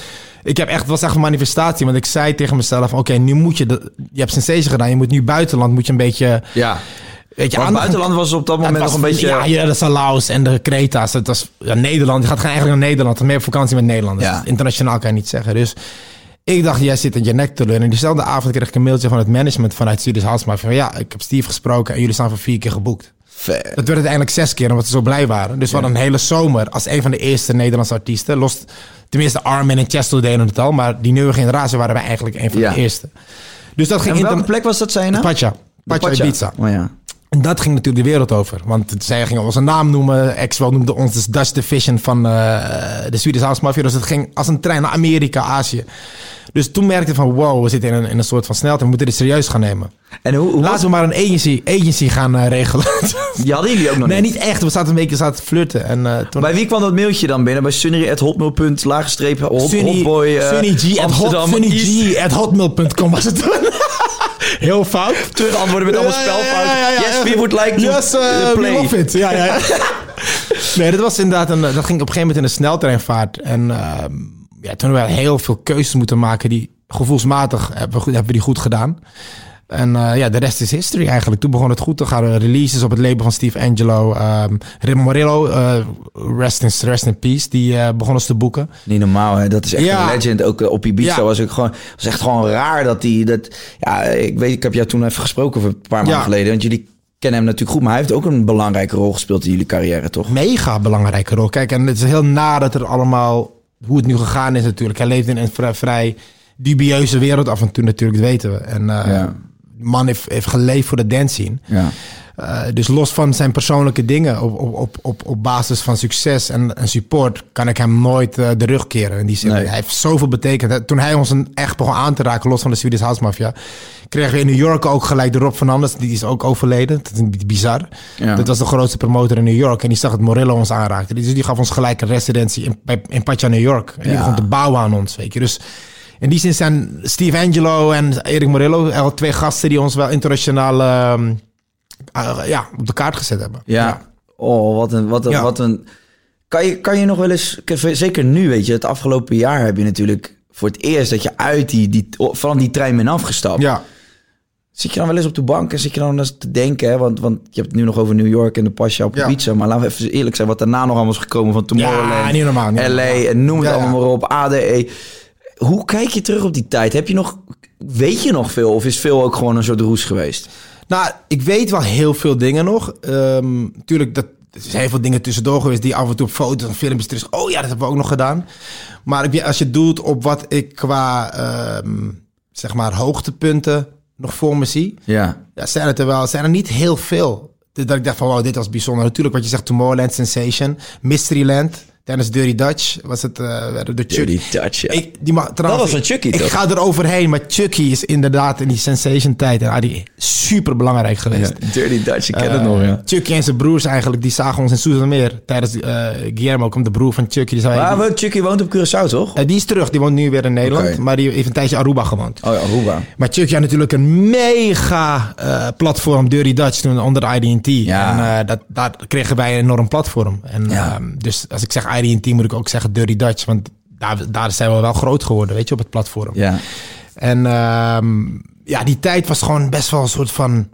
Ik heb echt, het was echt een manifestatie, want ik zei tegen mezelf: Oké, nu moet je, de, je hebt sensation gedaan, je moet nu buitenland, moet je een beetje. Ja. Weet je, aan- buitenland was op dat het moment was- nog een beetje... Ja, ja, de Salaus en de Creta's. Het was ja, Nederland. Je gaat eigenlijk naar Nederland. Meer op vakantie met Nederlanders. Ja. Internationaal kan je niet zeggen. Dus ik dacht, jij zit in je nek te leunen. En diezelfde avond kreeg ik een mailtje van het management vanuit House Mafia. Van, ja, ik heb Steve gesproken en jullie staan voor vier keer geboekt. Ver. Dat werd uiteindelijk zes keer, omdat ze zo blij waren. Dus we hadden een hele zomer als een van de eerste Nederlandse artiesten. Los, tenminste, Armin en Chesto deden het al. Maar die nieuwe generatie waren wij eigenlijk een van de eerste. Dus dat ging En in welke plek was dat, zei je nou? Pacha. Pacha Pacha. Ibiza. Oh ja. En dat ging natuurlijk de wereld over. Want zij gingen onze naam noemen. Exwell noemde ons de Dutch Division van eh, de Swedish House Mafia. Dus het ging als een trein naar Amerika, Azië. Dus toen merkte ik van wow, we zitten in een, in een soort van snelheid. We moeten dit serieus gaan nemen. En hoe, Laten we maar een agency, agency gaan eh, regelen. Die hadden jullie ook nog nee, niet? niet echt. We zaten een beetje zaten te flirten. En, eh, toen, Bij wie kwam dat mailtje dan binnen? Bij sunny.hotmail. laagstreep hot, Sunny, hotboy eh, Sunny G at, hot, Amsterdam Sunny East. G at hotmail.com was het toen. Heel fout. Terugantwoorden met allemaal ja, ja, ja, ja. Yes, we would like to Yes, uh, uh, we play. love it. Ja, ja. ja. nee, dat was inderdaad een, dat ging op een gegeven moment in een sneltreinvaart. En ehm, ja, toen hebben we heel veel keuzes moeten maken die gevoelsmatig hebben hebben we die goed gedaan. En eh, ja, de rest is history eigenlijk. Toen begon het goed te gaan. Releases op het label van Steve Angelo. Um, Rim Morillo, eh, rest, in, rest in peace, die eh begon ons te boeken. Niet normaal, hè? Dat is echt Ja. een legend. Ook op Ibiza Ja. was ook gewoon, was echt gewoon raar dat hij dat. Ja, ik weet, ik heb jou toen even gesproken voor een paar maanden Ja. geleden, want jullie kennen hem natuurlijk goed, maar hij heeft ook een belangrijke rol gespeeld in jullie carrière, toch? mega belangrijke rol. Kijk, en het is heel na dat er allemaal, hoe het nu gegaan is natuurlijk. Hij leeft in een vrij, dubieuze wereld af en toe natuurlijk, dat weten we. En Ja. Man heeft, heeft geleefd voor de dance scene. Ja. Eh, dus los van zijn persoonlijke dingen, op, op, op, op, op basis van succes en, en support, kan ik hem nooit eh, de rug keren. In die zin. Nee. Hij heeft zoveel betekend. Hè, Toen hij ons een echt begon aan te raken, los van de Swedish House Mafia, kregen we in New York ook gelijk de Rob Fernandez. Die is ook overleden. Dat is bizar. Ja. Dat was de grootste promotor in New York. En die zag dat Morillo ons aanraakte. Dus die gaf ons gelijk een residentie in, in Pacha, New York. En die Ja. begon te bouwen aan ons, weet je. Dus in die zin zijn Steve Angelo en Erik Morillo al twee gasten die ons wel internationaal ehm, eh, ja, op de kaart gezet hebben. Ja. Oh, wat een, wat een, Ja. wat een. Kan je, kan je nog wel eens, zeker nu, weet je, het afgelopen jaar heb je natuurlijk voor het eerst dat je uit die, die van die trein bent afgestapt. Ja. Zit je dan wel eens op de bank en zit je dan eens te denken, hè? Want, want je hebt het nu nog over New York en de Pasja op Ja. Ibiza, maar laten we even eerlijk zijn, wat daarna nog allemaal is gekomen van Tomorrowland, Ja, niet normaal, niet LA normaal. en noem het Ja, ja. allemaal maar op, ADE. Hoe kijk je terug op die tijd? Heb je nog, weet je nog veel of is veel ook gewoon een soort roes geweest? Nou, ik weet wel heel veel dingen nog. Ehm tuurlijk, dat, er zijn heel veel dingen tussendoor geweest die af en toe op foto's en filmpjes terug. Oh ja, dat hebben we ook nog gedaan. Maar als je doelt op wat ik qua, ehm, zeg maar, hoogtepunten nog voor me zie. Ja. Ja, zijn het er wel, zijn er niet heel veel. Dat ik dacht van, wow, dit was bijzonder. Natuurlijk wat je zegt, Tomorrowland Sensation, Mysteryland. Tijdens Dirty Dutch was het uh, de Chuck. Dirty Dutch, ja. Ik, die ma- trouwens, was van Chucky, ik, toch? Ik ga er overheen, maar Chucky is inderdaad in die Sensation tijd en super belangrijk geweest. Ja, Dirty Dutch, ik ken het Eh, nog, ja. Chucky en zijn broers eigenlijk, die zagen ons in Susanmeer. Tijdens uh, Guillermo komt de broer van Chucky. Die, zei, Maar die, woont- Chucky woont op Curaçao, toch? die is terug, die woont nu weer in Nederland. Maar die heeft een tijdje Aruba gewoond. Oh ja, Aruba. Maar Chucky had natuurlijk een mega platform, Dirty Dutch, toen onder IDT. Ja. En dat, daar kregen wij een enorm platform. En, Ja. ehm, dus als ik zeg IDT moet ik ook zeggen Dirty Dutch. Want daar, daar zijn we wel groot geworden, weet je, op het platform. Ja. En ehm, ja, die tijd was gewoon best wel een soort van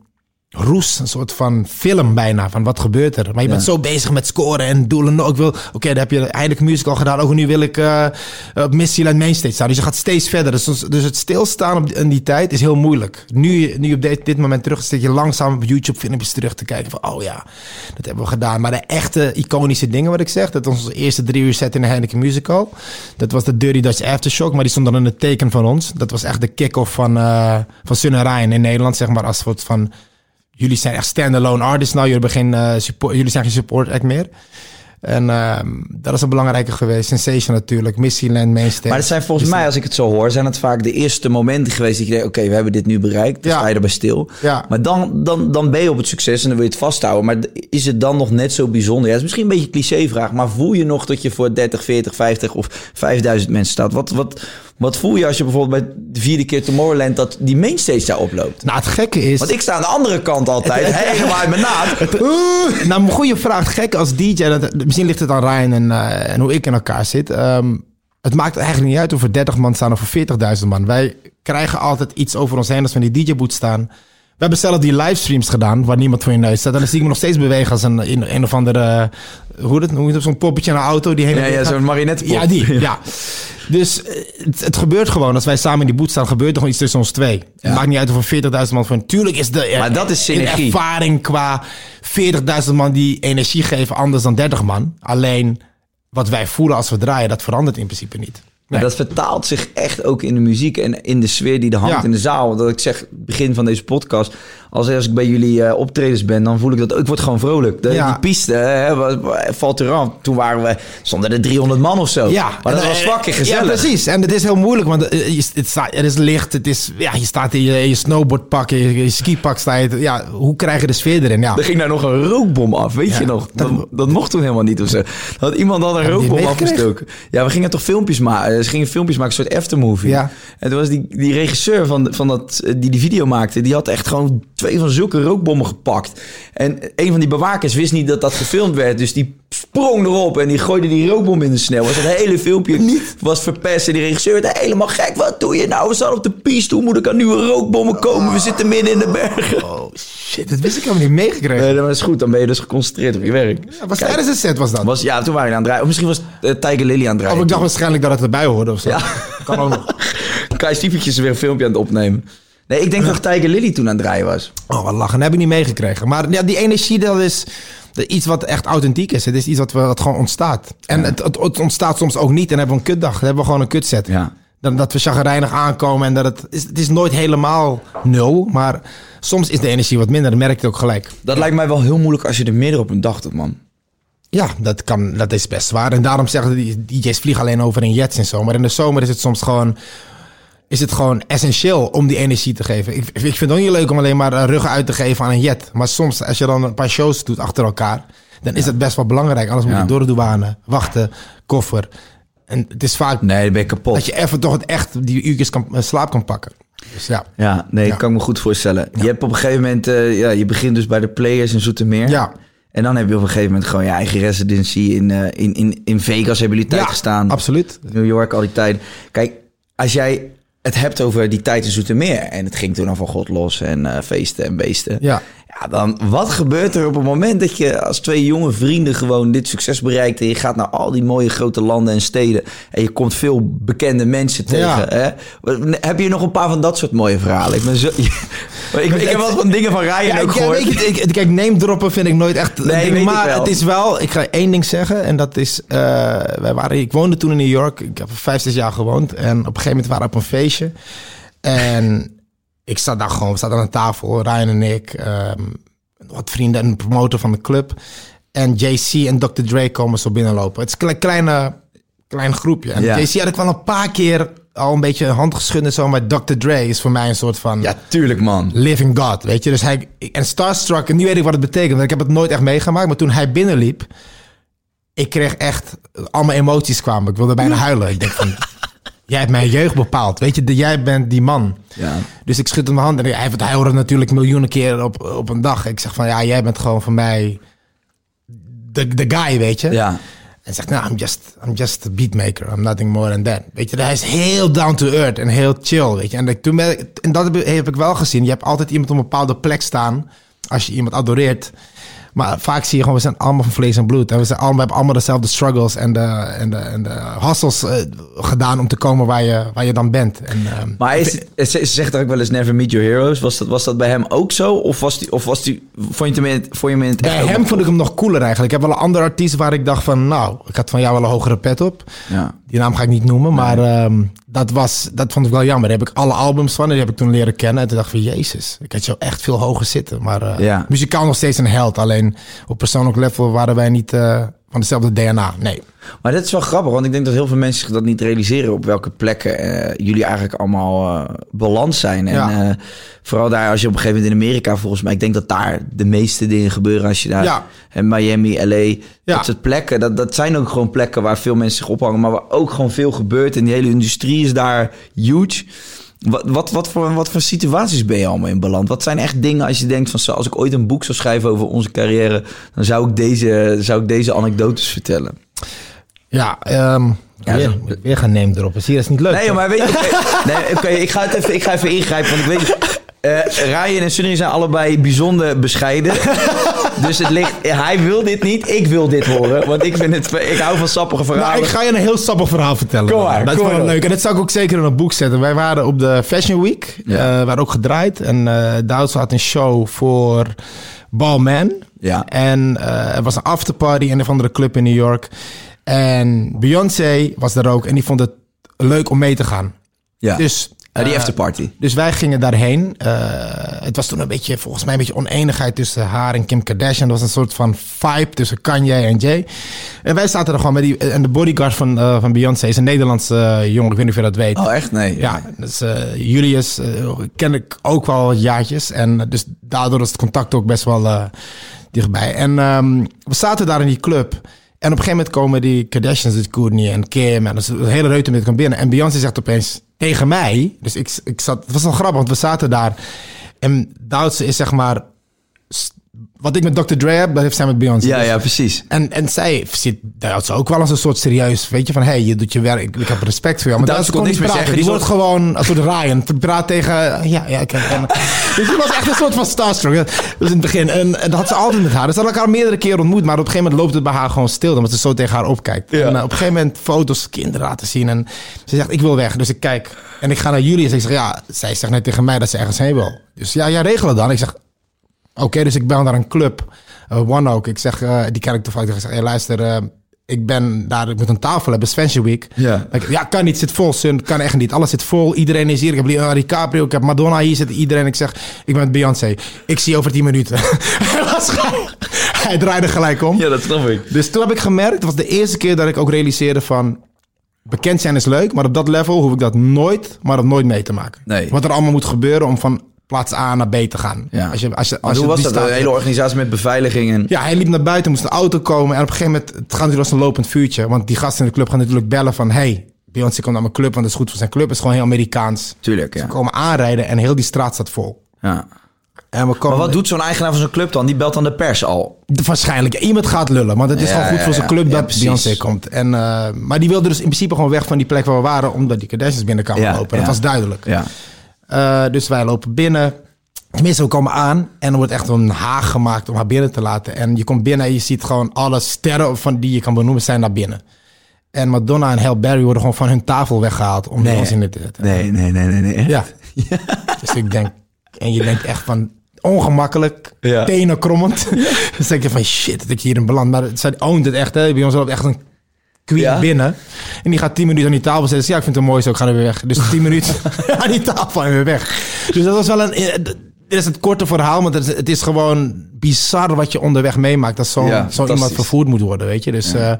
roes, een soort van film bijna, van wat gebeurt er. Maar je bent zo bezig met scoren en doelen. Ook wil, oké, dan heb je eindelijk musical gedaan. Ook nu wil ik eh, op Missie Land Mainstage staan. Dus je gaat steeds verder. Dus, dus het stilstaan op, in die tijd is heel moeilijk. Nu, nu op dit, dit moment terug zit je langzaam op YouTube filmpjes terug te kijken van, oh ja, dat hebben we gedaan. Maar de echte iconische dingen wat ik zeg, dat was onze eerste drie uur set in de Heineken Musical. Dat was de Dirty Dutch Aftershock, maar die stond dan in het teken van ons. Dat was echt de kick-off van, eh van Sun en Ryan in Nederland, zeg maar, als soort van jullie zijn echt standalone artists nou. Jullie, hebben geen, eh, support, jullie zijn geen support act meer. En ehm, dat is een belangrijke geweest. Sensation natuurlijk. Missyland, Mainstage. Maar het zijn volgens mij, als ik het zo hoor, zijn het vaak de eerste momenten geweest dat je denkt, oké, we hebben dit nu bereikt. Dan Ja. sta je erbij stil. Ja. Maar dan, dan, dan ben je op het succes en dan wil je het vasthouden. Maar is het dan nog net zo bijzonder? Ja, het is misschien een beetje een clichévraag, maar voel je nog dat je voor 30, 40, 50 of 5000 mensen staat? Wat, wat, Wat voel je als je bijvoorbeeld bij de vierde keer Tomorrowland dat die mainstage daar oploopt? Nou, het gekke is... Want ik sta aan de andere kant altijd, helemaal uit mijn naad. Uh, nou, een goede vraag. Het gekke als DJ, dat, misschien ligt het aan Ryan en, eh, en hoe ik in elkaar zit. Ehm, het maakt eigenlijk niet uit of er 30 man staan of voor 40.000 man. Wij krijgen altijd iets over ons heen als we in die DJ-boot staan. We hebben zelf die livestreams gedaan waar niemand voor je neus staat. En dan zie ik me nog steeds bewegen als een, een, een of andere... Hoe het, hoe het zo'n poppetje een auto. Die heen en Ja, ja zo'n marionettenpop. Ja, die. Ja. Dus eh, het, het gebeurt gewoon. Als wij samen in die boot staan, gebeurt er gewoon iets tussen ons twee. Het maakt niet uit of er 40.000 man voor. Natuurlijk is de, eh, Maar dat is synergie. ervaring qua 40.000 man die energie geven anders dan 30 man. Alleen wat wij voelen als we draaien, dat verandert in principe niet. Maar Nee. dat vertaalt zich echt ook in de muziek en in de sfeer die er hangt Ja. in de zaal. Dat ik zeg, begin van deze podcast, als, als ik bij jullie eh, optredens ben, dan voel ik dat ook. Ik word gewoon vrolijk. De, Ja. Die piste hè, valt eraf. Toen waren we, stonden er 300 man of zo. Ja, maar dat en, was eh, fucking gezellig. Ja, precies. En het is heel moeilijk, want eh, het, staat, er is licht. Het is, ja, je staat in je, je snowboardpak, je, je skipak. Sta je, ja, hoe krijg je de sfeer erin? Ja. Er ging daar nog een rookbom af, weet Ja, je nog? Dat, dat- dat mocht toen helemaal niet of zo. Had iemand al een rookbom afgestoken. Ja, we gingen toch filmpjes maken. Ze gingen filmpjes maken, een soort aftermovie. Ja. En toen was die, die regisseur van, van dat, die die video maakte, die had echt gewoon twee van zulke rookbommen gepakt. En een van die bewakers wist niet dat dat gefilmd werd. Dus die sprong erop en die gooide die rookbom in de sneeuw. Dus het hele filmpje was verpest. En die regisseur werd helemaal gek. Wat doe je nou? We staan op de piste. Hoe moet ik aan nieuwe rookbommen komen? We zitten midden in de bergen. Oh shit, dat wist ik helemaal niet meegekregen. Nee, dat is goed. Dan ben je dus geconcentreerd op je werk. was Kijk, tijdens de set was dat? was, ja, toen waren we aan het draaien. Of misschien was uh, Tiger Lily aan het draaien. of ik dacht waarschijnlijk dat het erbij hoorde of zo. Ja. Kan ook nog. Kai Stiefetjes weer een filmpje aan het opnemen. Nee, ik denk dat Tiger Lily toen aan het draaien was. Oh, wat lachen. Dat heb ik niet meegekregen. Maar ja, die energie, dat is iets wat echt authentiek is. Het is iets wat, we, wat gewoon ontstaat. En het, het, het ontstaat soms ook niet. En dan hebben we een kutdag. Dan hebben we gewoon een kutset. Ja. Dan, dat we chagrijnig aankomen. En dat het, is, het is nooit helemaal nul. Maar soms is de energie wat minder. Dat merk je ook gelijk. Dat lijkt mij wel heel moeilijk als je er midden op een dag doet, man. Ja, dat, kan, dat is best zwaar. En daarom zeggen die DJ's vliegen alleen over in jets en zo. Maar in de zomer is het soms gewoon, is het gewoon essentieel om die energie te geven. Ik, ik vind het ook niet leuk om alleen maar ruggen uit te geven aan een jet. Maar soms, als je dan een paar shows doet achter elkaar, dan is dat best wel belangrijk. Anders moet je door de douane, wachten, koffer. En het is vaak Nee, ben je kapot. dat je even toch het echt die uurtjes kan, eh, slaap kan pakken. Dus ja. Ja, nee, Ja. kan ik me goed voorstellen. Je hebt op een gegeven moment, eh, ja, je begint dus bij de Players in Zoetermeer. Ja. En dan heb je op een gegeven moment gewoon je eigen residency in, eh, in, in, in Vegas hebben jullie tijd Ja, gestaan. absoluut. New York, al die tijd. Kijk, als jij het hebt over die tijd in Zoetermeer... en het ging toen al van God los en eh, feesten en beesten... Ja. Ja, dan wat gebeurt er op het moment dat je als twee jonge vrienden gewoon dit succes bereikt en je gaat naar al die mooie grote landen en steden en je komt veel bekende mensen tegen. Ja. Hè? Heb je nog een paar van dat soort mooie verhalen? Ik, ben zo, ik, ik heb wel van dingen van Ryan Ja, ook ik, gehoord. weet ik, ik- kijk, name droppen vind ik nooit echt. Nee, ding, maar het is wel. Ik ga één ding zeggen en dat is. eh, wij waren, ik woonde toen in New York. Ik heb vijf, zes jaar gewoond en op een gegeven moment waren we op een feestje en ik zat daar gewoon. We zaten aan een tafel, Ryan en ik, ehm, wat vrienden en een promotor van de club en JC en Dr. Dre komen zo binnenlopen. Het is een kle- kleine, klein groepje. En Ja. JC had ik wel een paar keer al een beetje een hand geschud en zo, maar Dr. Dre is voor mij een soort van Ja, tuurlijk man. living God, weet je. Dus hij, en Starstruck, en nu weet ik wat het betekent, want ik heb het nooit echt meegemaakt. Maar toen hij binnenliep, ik kreeg echt, al mijn emoties kwamen. Ik wilde bijna huilen. Ik denk van, jij hebt mijn jeugd bepaald. Weet je, de- jij bent die man. Ja. Dus ik schud hem de hand en hij, hij het natuurlijk miljoenen keren op, op een dag. Ik zeg van, ja, jij bent gewoon voor mij de, de guy, weet je. Ja. En zegt, nou, I'm just, I'm just a beatmaker. I'm nothing more than that. Weet je, hij is heel down to earth en heel chill, weet je. En, toen ben ik- en dat heb ik wel gezien. Je hebt altijd iemand op een bepaalde plek staan als je iemand adoreert. Maar vaak zie je gewoon, we zijn allemaal van vlees en bloed. En we, zijn allemaal, we hebben allemaal dezelfde struggles en de, en de, en de hustles eh, gedaan om te komen waar je, waar je dan bent. En, ehm, Maar is, het- ze ze zegt ook wel eens never meet your heroes. Was dat, was dat bij hem ook zo? Of was die, of was die, vond je hem in het, vond je hem in het Bij hem vond ik hem nog cooler eigenlijk. Ik heb wel een andere artiest waar ik dacht van... nou, ik had van jou wel een hogere pet op. Ja. Die naam ga ik niet noemen, maar ehm, dat, was, dat vond ik wel jammer. Daar heb ik alle albums van en die heb ik toen leren kennen. En toen dacht ik van, jezus, ik had jou echt veel hoger zitten. Maar Ja. muzikaal nog steeds een held. Alleen op persoonlijk level waren wij niet, eh, van dezelfde DNA. Nee. Maar dat is wel grappig, want ik denk dat heel veel mensen zich dat niet realiseren op welke plekken eh, jullie eigenlijk allemaal beland zijn. En Ja. eh, vooral daar als je op een gegeven moment in Amerika, volgens mij, ik denk dat daar de meeste dingen gebeuren als je daar. Ja. En Miami, LA, Ja. dat soort plekken, dat, dat zijn ook gewoon plekken waar veel mensen zich ophangen, maar waar ook gewoon veel gebeurt. En die hele industrie is daar huge. Wat, wat, wat, voor, wat voor situaties ben je allemaal in beland? Wat zijn echt dingen als je denkt van zo, als ik ooit een boek zou schrijven over onze carrière, dan zou ik deze, zou ik deze anekdotes vertellen. Ja, ehm Ja, weer, zo- weer gaan nemen erop. Zie je, dat is niet leuk. Nee, maar weet je, oké, nee, ik, ga het even, ik ga even ingrijpen, want ik weet... eh Ryan en Sunny zijn allebei bijzonder bescheiden. dus het ligt, hij wil dit niet, ik wil dit horen. Want ik, vind het, ik hou van sappige Nou, verhalen. ik ga je een heel sappig verhaal vertellen. Kom maar, dat is wel leuk. En dat zou ik ook zeker in een boek zetten. Wij waren op de Fashion Week. Ja. eh, waren ook gedraaid. En eh Douds had een show voor Balmain. Ja. En eh, er was een afterparty in een of andere club in New York. En Beyoncé was daar ook. En die vond het leuk om mee te gaan. ja. Dus, Ja, die afterparty. dus wij gingen daarheen. Eh, het was toen een beetje, volgens mij, een beetje oneenigheid tussen haar en Kim Kardashian. Er was een soort van vibe tussen Kanye en Jay. En wij zaten er gewoon met die. En de bodyguard van, eh, van Beyoncé is een Nederlandse jongen. Ik weet niet of je dat weet. Oh, echt? Nee. Ja, dus Julius ken ik ook wel jaartjes. En dus daardoor is het contact ook best wel dichtbij. En ehm, we zaten daar in die club. En op een gegeven moment komen die Kardashians, dus Kourtney en Kim... en een hele reute met kwam binnen. En Beyoncé zegt opeens tegen mij... Dus ik, ik zat... Het was wel grappig, want we zaten daar. En Duitse is zeg maar... Wat ik met Dr. Dre heb, dat heeft zij met Beyoncé. Ja, ja, precies. en, en zij ziet Duitse ook wel als een soort serieus, weet je, van hé, hey, je doet je werk, ik, ik heb respect voor jou. Maar Duitse kon niet niks meer zeggen, Die wordt gewoon een soort Ryan. Praat tegen, ja, ja, kijk. En, dus die was echt een soort van starstruck. Dus in het begin. En, en dat had ze altijd met haar. Dus ze hadden elkaar meerdere keren ontmoet. Maar op een gegeven moment loopt het bij haar gewoon stil. Omdat ze zo tegen haar opkijkt. En eh, op een gegeven moment foto's, kinderen laten zien. En ze zegt, ik wil weg. Dus ik kijk. En ik ga naar Julius. En ik zeg, ja, zij zegt net tegen mij dat ze ergens heen wil. Dus ja, ja, regel het dan. Ik zeg, Oké, dus ik bel naar een club. eh, One Oak. Ik zeg, eh, die ken ik toevallig. Ik zeg, hey, luister, eh, ik ben daar, ik moet een tafel hebben, Fashion Week. Ja. Ik, ja, kan niet, zit vol, Sun, kan echt niet. Alles zit vol, iedereen is hier. Ik heb Leonardo DiCaprio, ik heb Madonna hier zitten, iedereen. Ik zeg, ik ben Beyoncé. Ik zie je over 10 minuten. hij, was hij draaide gelijk om. Ja, dat snap ik. Dus toen heb ik gemerkt, het was de eerste keer dat ik ook realiseerde van... Bekend zijn is leuk, maar op dat level hoef ik dat nooit, maar dat nooit mee te maken. Nee. Wat er allemaal moet gebeuren om van plaats A naar B te gaan. Ja. Als je, als je, als hoe je was dat? staat- Een hele organisatie met beveiliging en... Ja, hij liep naar buiten, moest een auto komen. En op een gegeven moment, het gaat natuurlijk als een lopend vuurtje. Want die gasten in de club gaan natuurlijk bellen van... Hey, Beyoncé komt naar mijn club, want dat is goed voor zijn club. Het is gewoon heel Amerikaans. Tuurlijk, ja. Ze komen aanrijden en heel die straat staat vol. ja. En we komen, Maar wat doet zo'n eigenaar van zo'n club dan? Die belt dan de pers al. Waarschijnlijk. Iemand gaat lullen. Want het is Ja, gewoon goed ja, voor zijn club dat. Beyoncé komt. En, eh, maar die wilde dus in principe gewoon weg van die plek waar we waren. Omdat die Kardashians binnen kwamen Ja, lopen. Dat was duidelijk. Ja. Eh, dus wij lopen binnen. Tenminste, we komen aan en er wordt echt een haag gemaakt om haar binnen te laten. En je komt binnen en je ziet gewoon alle sterren van die je kan benoemen zijn naar binnen. En Madonna en Halle Berry worden gewoon van hun tafel weggehaald om Nee. ons in te zetten. Nee, nee, nee, nee. nee. Ja. Dus ik denk, en je denkt echt van ongemakkelijk, Ja. tenen krommend. dus denk je van shit, dat ik hier in beland. Maar zij owned het echt, hè. Bij ons loopt echt een queen Ja? binnen. En die gaat tien minuten aan die tafel zitten. Dus ja, ik vind het mooi zo, ik ga er weer weg. Dus tien minuten aan die tafel en weer weg. Dus dat was wel een... eh, Dit is het korte verhaal, want het is, gewoon bizar wat je onderweg meemaakt. Dat zo'n Ja, zo iemand vervoerd moet worden, weet je. Dus eh,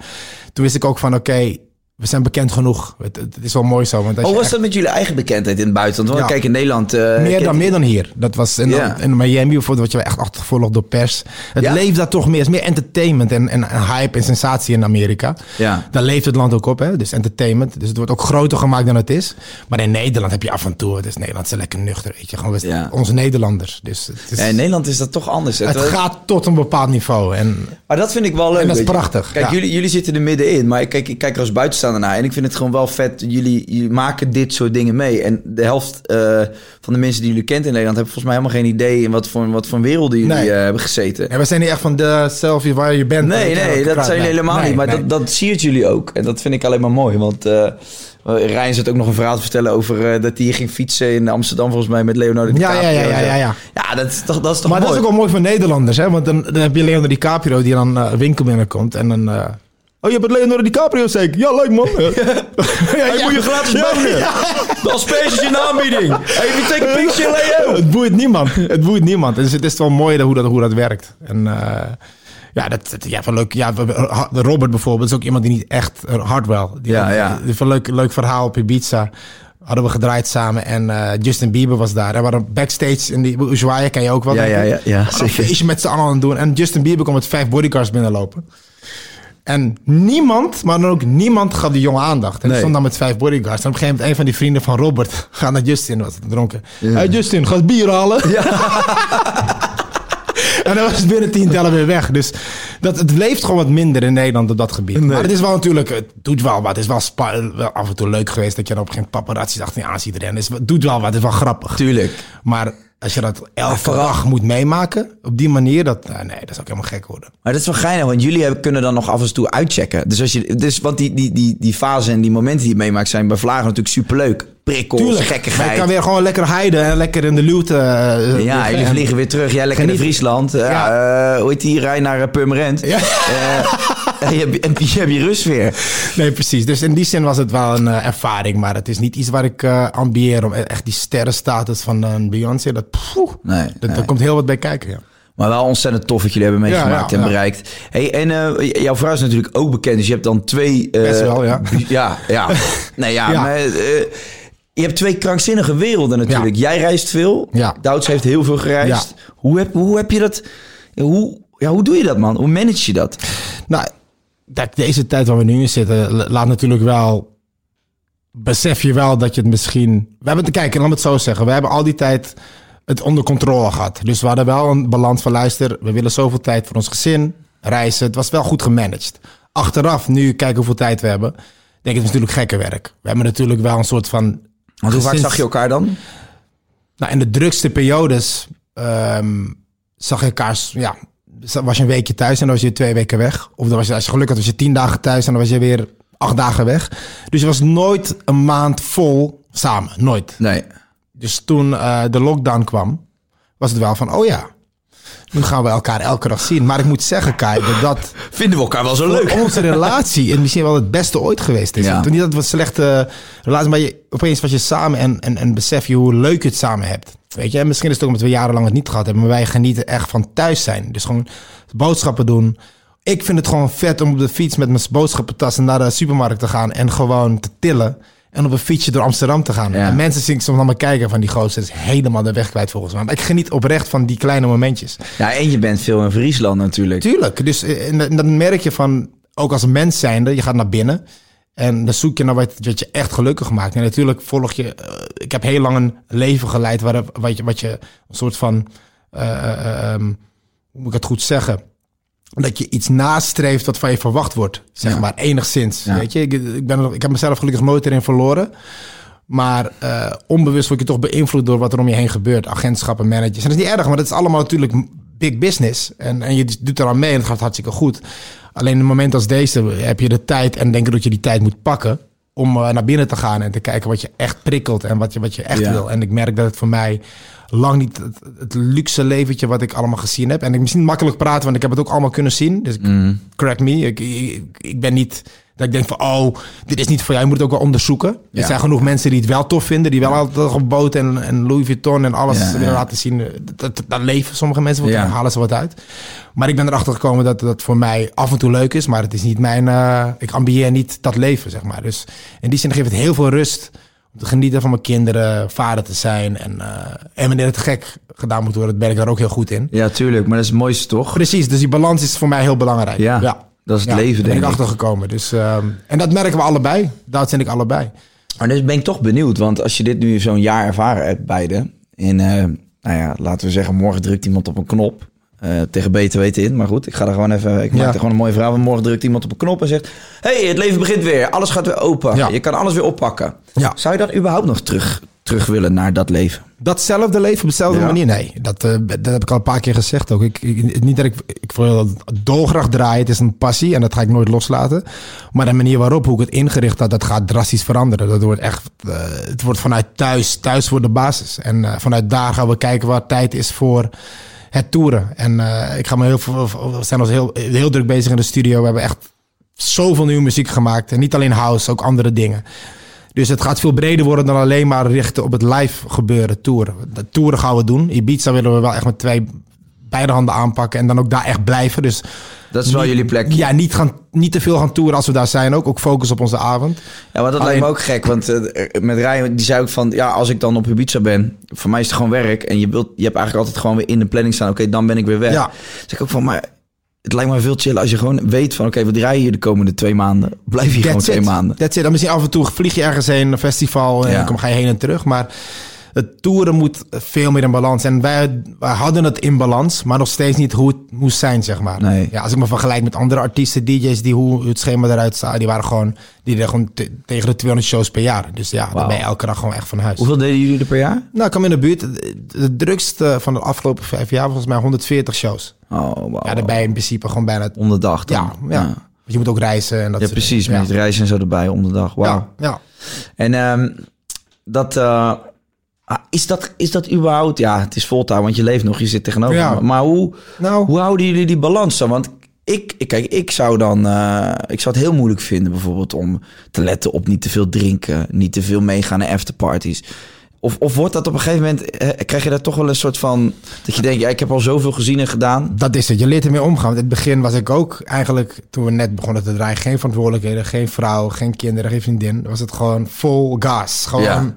toen wist ik ook van, oké, we zijn bekend genoeg. Het, het is wel mooi zo. Want als Hoe was dat met jullie eigen bekendheid in het buitenland? Want Ja. kijk, in Nederland... eh, meer dan, meer dan hier. Dat was in, Ja. in Miami bijvoorbeeld, wat je echt achtergevolgd door pers. Het Ja? leeft daar toch meer. Het is meer entertainment en, en, en hype en sensatie in Amerika. Ja. Daar leeft het land ook op, hè? Dus entertainment. Dus het wordt ook groter gemaakt dan het is. Maar in Nederland heb je af en toe, het is Nederland is lekker nuchter, weet je. Gewoon onze Nederlanders. Dus het, is, Ja, in Nederland is dat toch anders. het Het- gaat tot een bepaald niveau. En Maar dat vind ik wel leuk. En dat is prachtig, Kijk, jullie, jullie zitten er middenin. Maar ik kijk, ik kijk er als buitenstaander En ik vind het gewoon wel vet. Jullie, jullie maken dit soort dingen mee. En de helft eh, van de mensen die jullie kent in Nederland... hebben volgens mij helemaal geen idee... in wat voor, wat voor werelden jullie Nee. eh, hebben gezeten. ja, we zijn niet echt van de selfie waar je bent. Nee, nee, dat zijn jullie helemaal nee, niet. Maar nee. dat, dat siert jullie ook. En dat vind ik alleen maar mooi. Want eh Rijn zat ook nog een verhaal te vertellen over eh, dat hij ging fietsen in Amsterdam... volgens mij met Leonardo DiCaprio. ja, ja, en ja, ja, ja. Ja, dat is toch, dat is toch Maar mooi? dat is ook wel mooi voor Nederlanders, hè? Want dan, dan heb je Leonardo DiCaprio die dan een winkel binnenkomt en dan... eh, oh, je bent Leonardo DiCaprio zeker? Ja, leuk man. ja, moet je gratis bonen. De asperges in de aanbieding. Hey, if you take a picture, Leo. Het boeit niemand. Het boeit niemand. Dus het is wel mooi hoe dat, hoe dat werkt. En, eh, Ja, dat, ja, van leuk. Ja, Robert bijvoorbeeld is ook iemand die niet echt hard wel. Die, Ja, ja. Een leuk, leuk verhaal op Ibiza. Hadden we gedraaid samen en eh, Justin Bieber was daar. En we waren backstage in die Ushuaia, ken je ook wel. Ja, ja, ja, ja, een zeker. feestje met z'n allen aan het doen. En Justin Bieber kwam met vijf bodyguards binnenlopen. En niemand, maar dan ook niemand gaf die jongen aandacht. En Nee. stond dan met vijf bodyguards. En op een gegeven moment een van die vrienden van Robert gaat naar Justin, was dronken. Hey Justin, ga eens bier halen. En dan was het binnen tien tellen weer weg. Dus dat, het leeft gewoon wat minder in Nederland op dat gebied. Maar het is wel natuurlijk, het doet wel wat. Het is wel, spa- wel af en toe leuk geweest dat je dan op een gegeven moment paparazzi achter je aan ziet rennen. Het doet wel wat, het is wel grappig. Tuurlijk. Maar als je dat elke dag moet meemaken, op die manier, dat, nou, nee, dat zou ik helemaal gek worden. Maar dat is wel geinig, want jullie kunnen dan nog af en toe uitchecken. Dus, als je, dus want die, die, die, die fase en die momenten die je meemaakt zijn bij Vlagen natuurlijk superleuk. Prikkels, Maar gekkigheid. je kan weer gewoon lekker heiden en lekker in de luwte. eh, Ja, jullie En- vliegen weer terug. Jij lekker Genieten. Friesland. Eh, Ja. eh, hoe heet die? Rij naar Purmerend. Ja. En je, hebt- en je hebt je rust weer. Nee, precies. Dus in die zin was het wel een eh, ervaring. Maar het is niet iets waar ik eh ambieer om echt die sterrenstatus van een Beyoncé. Dat, poeh, Nee, dat, nee. Daar komt heel wat bij kijken. Ja. Maar wel ontzettend tof wat jullie hebben meegemaakt Ja, ja, en bereikt. Hey, en eh, jouw vrouw is natuurlijk ook bekend. Dus je hebt dan twee... eh, Best wel, ja. Ja, ja. nee, ja. Maar, eh, je hebt twee krankzinnige werelden natuurlijk. Jij reist veel. Ja. Douds heeft heel veel gereisd. Hoe, heb, hoe heb je dat... Hoe, ja, hoe doe je dat, man? Hoe manage je dat? Nou, kijk, deze tijd waar we nu in zitten, la- laat natuurlijk wel. Besef je wel dat je het misschien. We hebben te kijken, laat me het zo zeggen. We hebben al die tijd het onder controle gehad. Dus we hadden wel een balans van luister. We willen zoveel tijd voor ons gezin, reizen. Het was wel goed gemanaged. Achteraf, nu kijken hoeveel tijd we hebben. Denk ik, het is natuurlijk gekke werk. We hebben natuurlijk wel een soort van. Want hoe vaak zag je elkaar dan? Nou, in de drukste periodes ehm, zag je elkaar, ja, was je een weekje thuis en dan was je twee weken weg. Of dan was je, als je geluk had, was je tien dagen thuis en dan was je weer acht dagen weg. Dus je was nooit een maand vol samen, nooit. Nee. Dus toen eh, de lockdown kwam, was het wel van, oh ja, nu gaan we elkaar elke dag zien. Maar ik moet zeggen, Kai, dat dat Vinden we elkaar wel zo leuk? onze relatie in misschien wel het beste ooit geweest is. Ja. Toen niet dat het een slechte relatie, maar je, opeens was je samen en, en, en besef je hoe leuk je het samen hebt. Weet je, en misschien is het ook omdat we jarenlang het niet gehad hebben, maar wij genieten echt van thuis zijn. Dus gewoon boodschappen doen. Ik vind het gewoon vet om op de fiets met mijn boodschappentassen naar de supermarkt te gaan en gewoon te tillen. En op een fietsje door Amsterdam te gaan. Ja. En mensen zien soms naar me kijken van die gozer is helemaal de weg kwijt volgens mij. Maar ik geniet oprecht van die kleine momentjes. Ja, en je bent veel in Friesland natuurlijk. Tuurlijk. Dus eh, en, en dan merk je van, ook als mens zijnde, je gaat naar binnen. En dan zoek je naar wat, wat je echt gelukkig maakt. En natuurlijk volg je... eh, ik heb heel lang een leven geleid waar, wat, je, wat je een soort van... eh, eh, ehm, hoe moet ik het goed zeggen? Dat je iets nastreeft wat van je verwacht wordt. Zeg Ja. maar, enigszins. Ja. Weet je, ik, ik, ben, er- ik heb mezelf gelukkig nooit erin verloren. Maar onbewust word je toch beïnvloed door wat er om je heen gebeurt. Agentschappen, managers. En dat is niet erg, maar dat is allemaal natuurlijk big business. En, en je doet eraan mee en het gaat hartstikke goed. Alleen in een moment als deze heb je de tijd en denk ik dat je die tijd moet pakken. Om eh, naar binnen te gaan en te kijken wat je echt prikkelt en wat je, wat je echt Ja. wil. En ik merk dat het voor mij lang niet het, het luxe leventje wat ik allemaal gezien heb. En ik misschien makkelijk praten, want ik heb het ook allemaal kunnen zien. Dus Mm. correct me. Ik, ik, ik ben niet dat ik denk van, oh, dit is niet voor jou. Je moet het ook wel onderzoeken. Ja. Er zijn genoeg mensen die het wel tof vinden. Die wel altijd op boot en, en Louis Vuitton en alles Ja, willen ja. laten zien. Dat, dat, leven sommige mensen. Ja. Daar halen ze wat uit. Maar ik ben erachter gekomen dat dat voor mij af en toe leuk is. Maar het is niet mijn... eh, ik ambieer niet dat leven, zeg maar. Dus in die zin geeft het heel veel rust om te genieten van mijn kinderen, vader te zijn. En, eh, en wanneer het gek gedaan moet worden, ben ik daar ook heel goed in. Ja, tuurlijk. Maar dat is het mooiste toch? Precies, dus die balans is voor mij heel belangrijk. Ja, dat is het leven, ben denk ik ik. achtergekomen. Dus, ehm, en dat merken we allebei. Dat zijn ik allebei. Maar dus ben ik toch benieuwd, want als je dit nu zo'n jaar ervaren hebt, beide. En eh, nou ja, laten we zeggen, morgen drukt iemand op een knop. eh, tegen beter weten in. Maar goed, ik ga er gewoon even. Ik maak er gewoon een mooie verhaal. van. Morgen drukt iemand op een knop en zegt: hey, het leven begint weer. Alles gaat weer open. Ja. Je kan alles weer oppakken. Ja. Zou je dan überhaupt nog terug, terug willen naar dat leven? Datzelfde leven op dezelfde Ja. manier? Nee, dat, eh, dat heb ik al een paar keer gezegd ook. Ik, ik- niet dat ik, ik wil dolgraag draaien. Het is een passie en dat ga ik nooit loslaten. Maar de manier waarop, hoe ik het ingericht had, dat gaat drastisch veranderen. Dat wordt echt, eh, het wordt vanuit thuis. Thuis wordt de basis. En eh, vanuit daar gaan we kijken waar tijd is voor het toeren. En eh, ik ga me heel veel, we zijn ons heel, heel druk bezig in de studio. We hebben echt zoveel nieuwe muziek gemaakt. En niet alleen house, ook andere dingen. Dus het gaat veel breder worden dan alleen maar richten op het live gebeuren, toeren. De toeren gaan we doen. Ibiza willen we wel echt met twee beide handen aanpakken en dan ook daar echt blijven. Dus Dat is wel niet- jullie plek. Ja, niet, gaan, niet te veel gaan toeren als we daar zijn ook. Ook focus op onze avond. Ja, maar dat lijkt me ook gek. Want eh, met Ryan, die zei ook van... Ja, als ik dan op Ibiza ben... Voor mij is het gewoon werk. En je, wilt, je hebt eigenlijk altijd gewoon weer in de planning staan... Oké, dan ben ik weer weg. Ja. Zeg ik ook van... Maar het lijkt me veel chiller als je gewoon weet van... Oké, we draaien hier de komende twee maanden. Blijf hier gewoon twee maanden. That's it. Dan misschien af en toe vlieg je ergens heen, een festival, en Ja. dan ga je heen en terug. Maar het toeren moet veel meer in balans. En wij, wij hadden het in balans, maar nog steeds niet hoe het moest zijn, zeg maar. Nee. Ja, als ik me vergelijk met andere artiesten, DJ's, die hoe het schema eruit zag, die waren gewoon, die deden gewoon te- tegen de 200 shows per jaar. Dus ja, dan Wauw. ben je elke dag gewoon echt van huis. Hoeveel deden jullie er per jaar? Nou, ik kwam in de buurt. De drukste van de afgelopen vijf jaar, volgens mij 140 shows. Oh, wow. Ja, daarbij in principe gewoon bijna... Om de dag dan. Ja, ja. Want je moet ook reizen en dat Ja, precies. Met het reizen en zo erbij om de dag. Wauw. Ja, ja. En ehm, dat... eh, ah, is, dat, is dat überhaupt... Ja, het is fulltime, want je leeft nog. Je zit tegenover Ja. me. Maar hoe, Nou. hoe houden jullie die balans dan? Want ik, ik- kijk, ik zou dan... eh, ik zou het heel moeilijk vinden bijvoorbeeld om te letten op niet te veel drinken. Niet te veel meegaan naar afterparties. Of, of wordt dat op een gegeven moment... eh, krijg je daar toch wel een soort van... Dat je denkt, ja, ik heb al zoveel gezien en gedaan. Dat is het. Je leert ermee omgaan. Want in het begin was ik ook eigenlijk, toen we net begonnen te draaien, geen verantwoordelijkheden, geen vrouw, geen kinderen, geen vriendin. Was het gewoon vol gas. Gewoon Ja.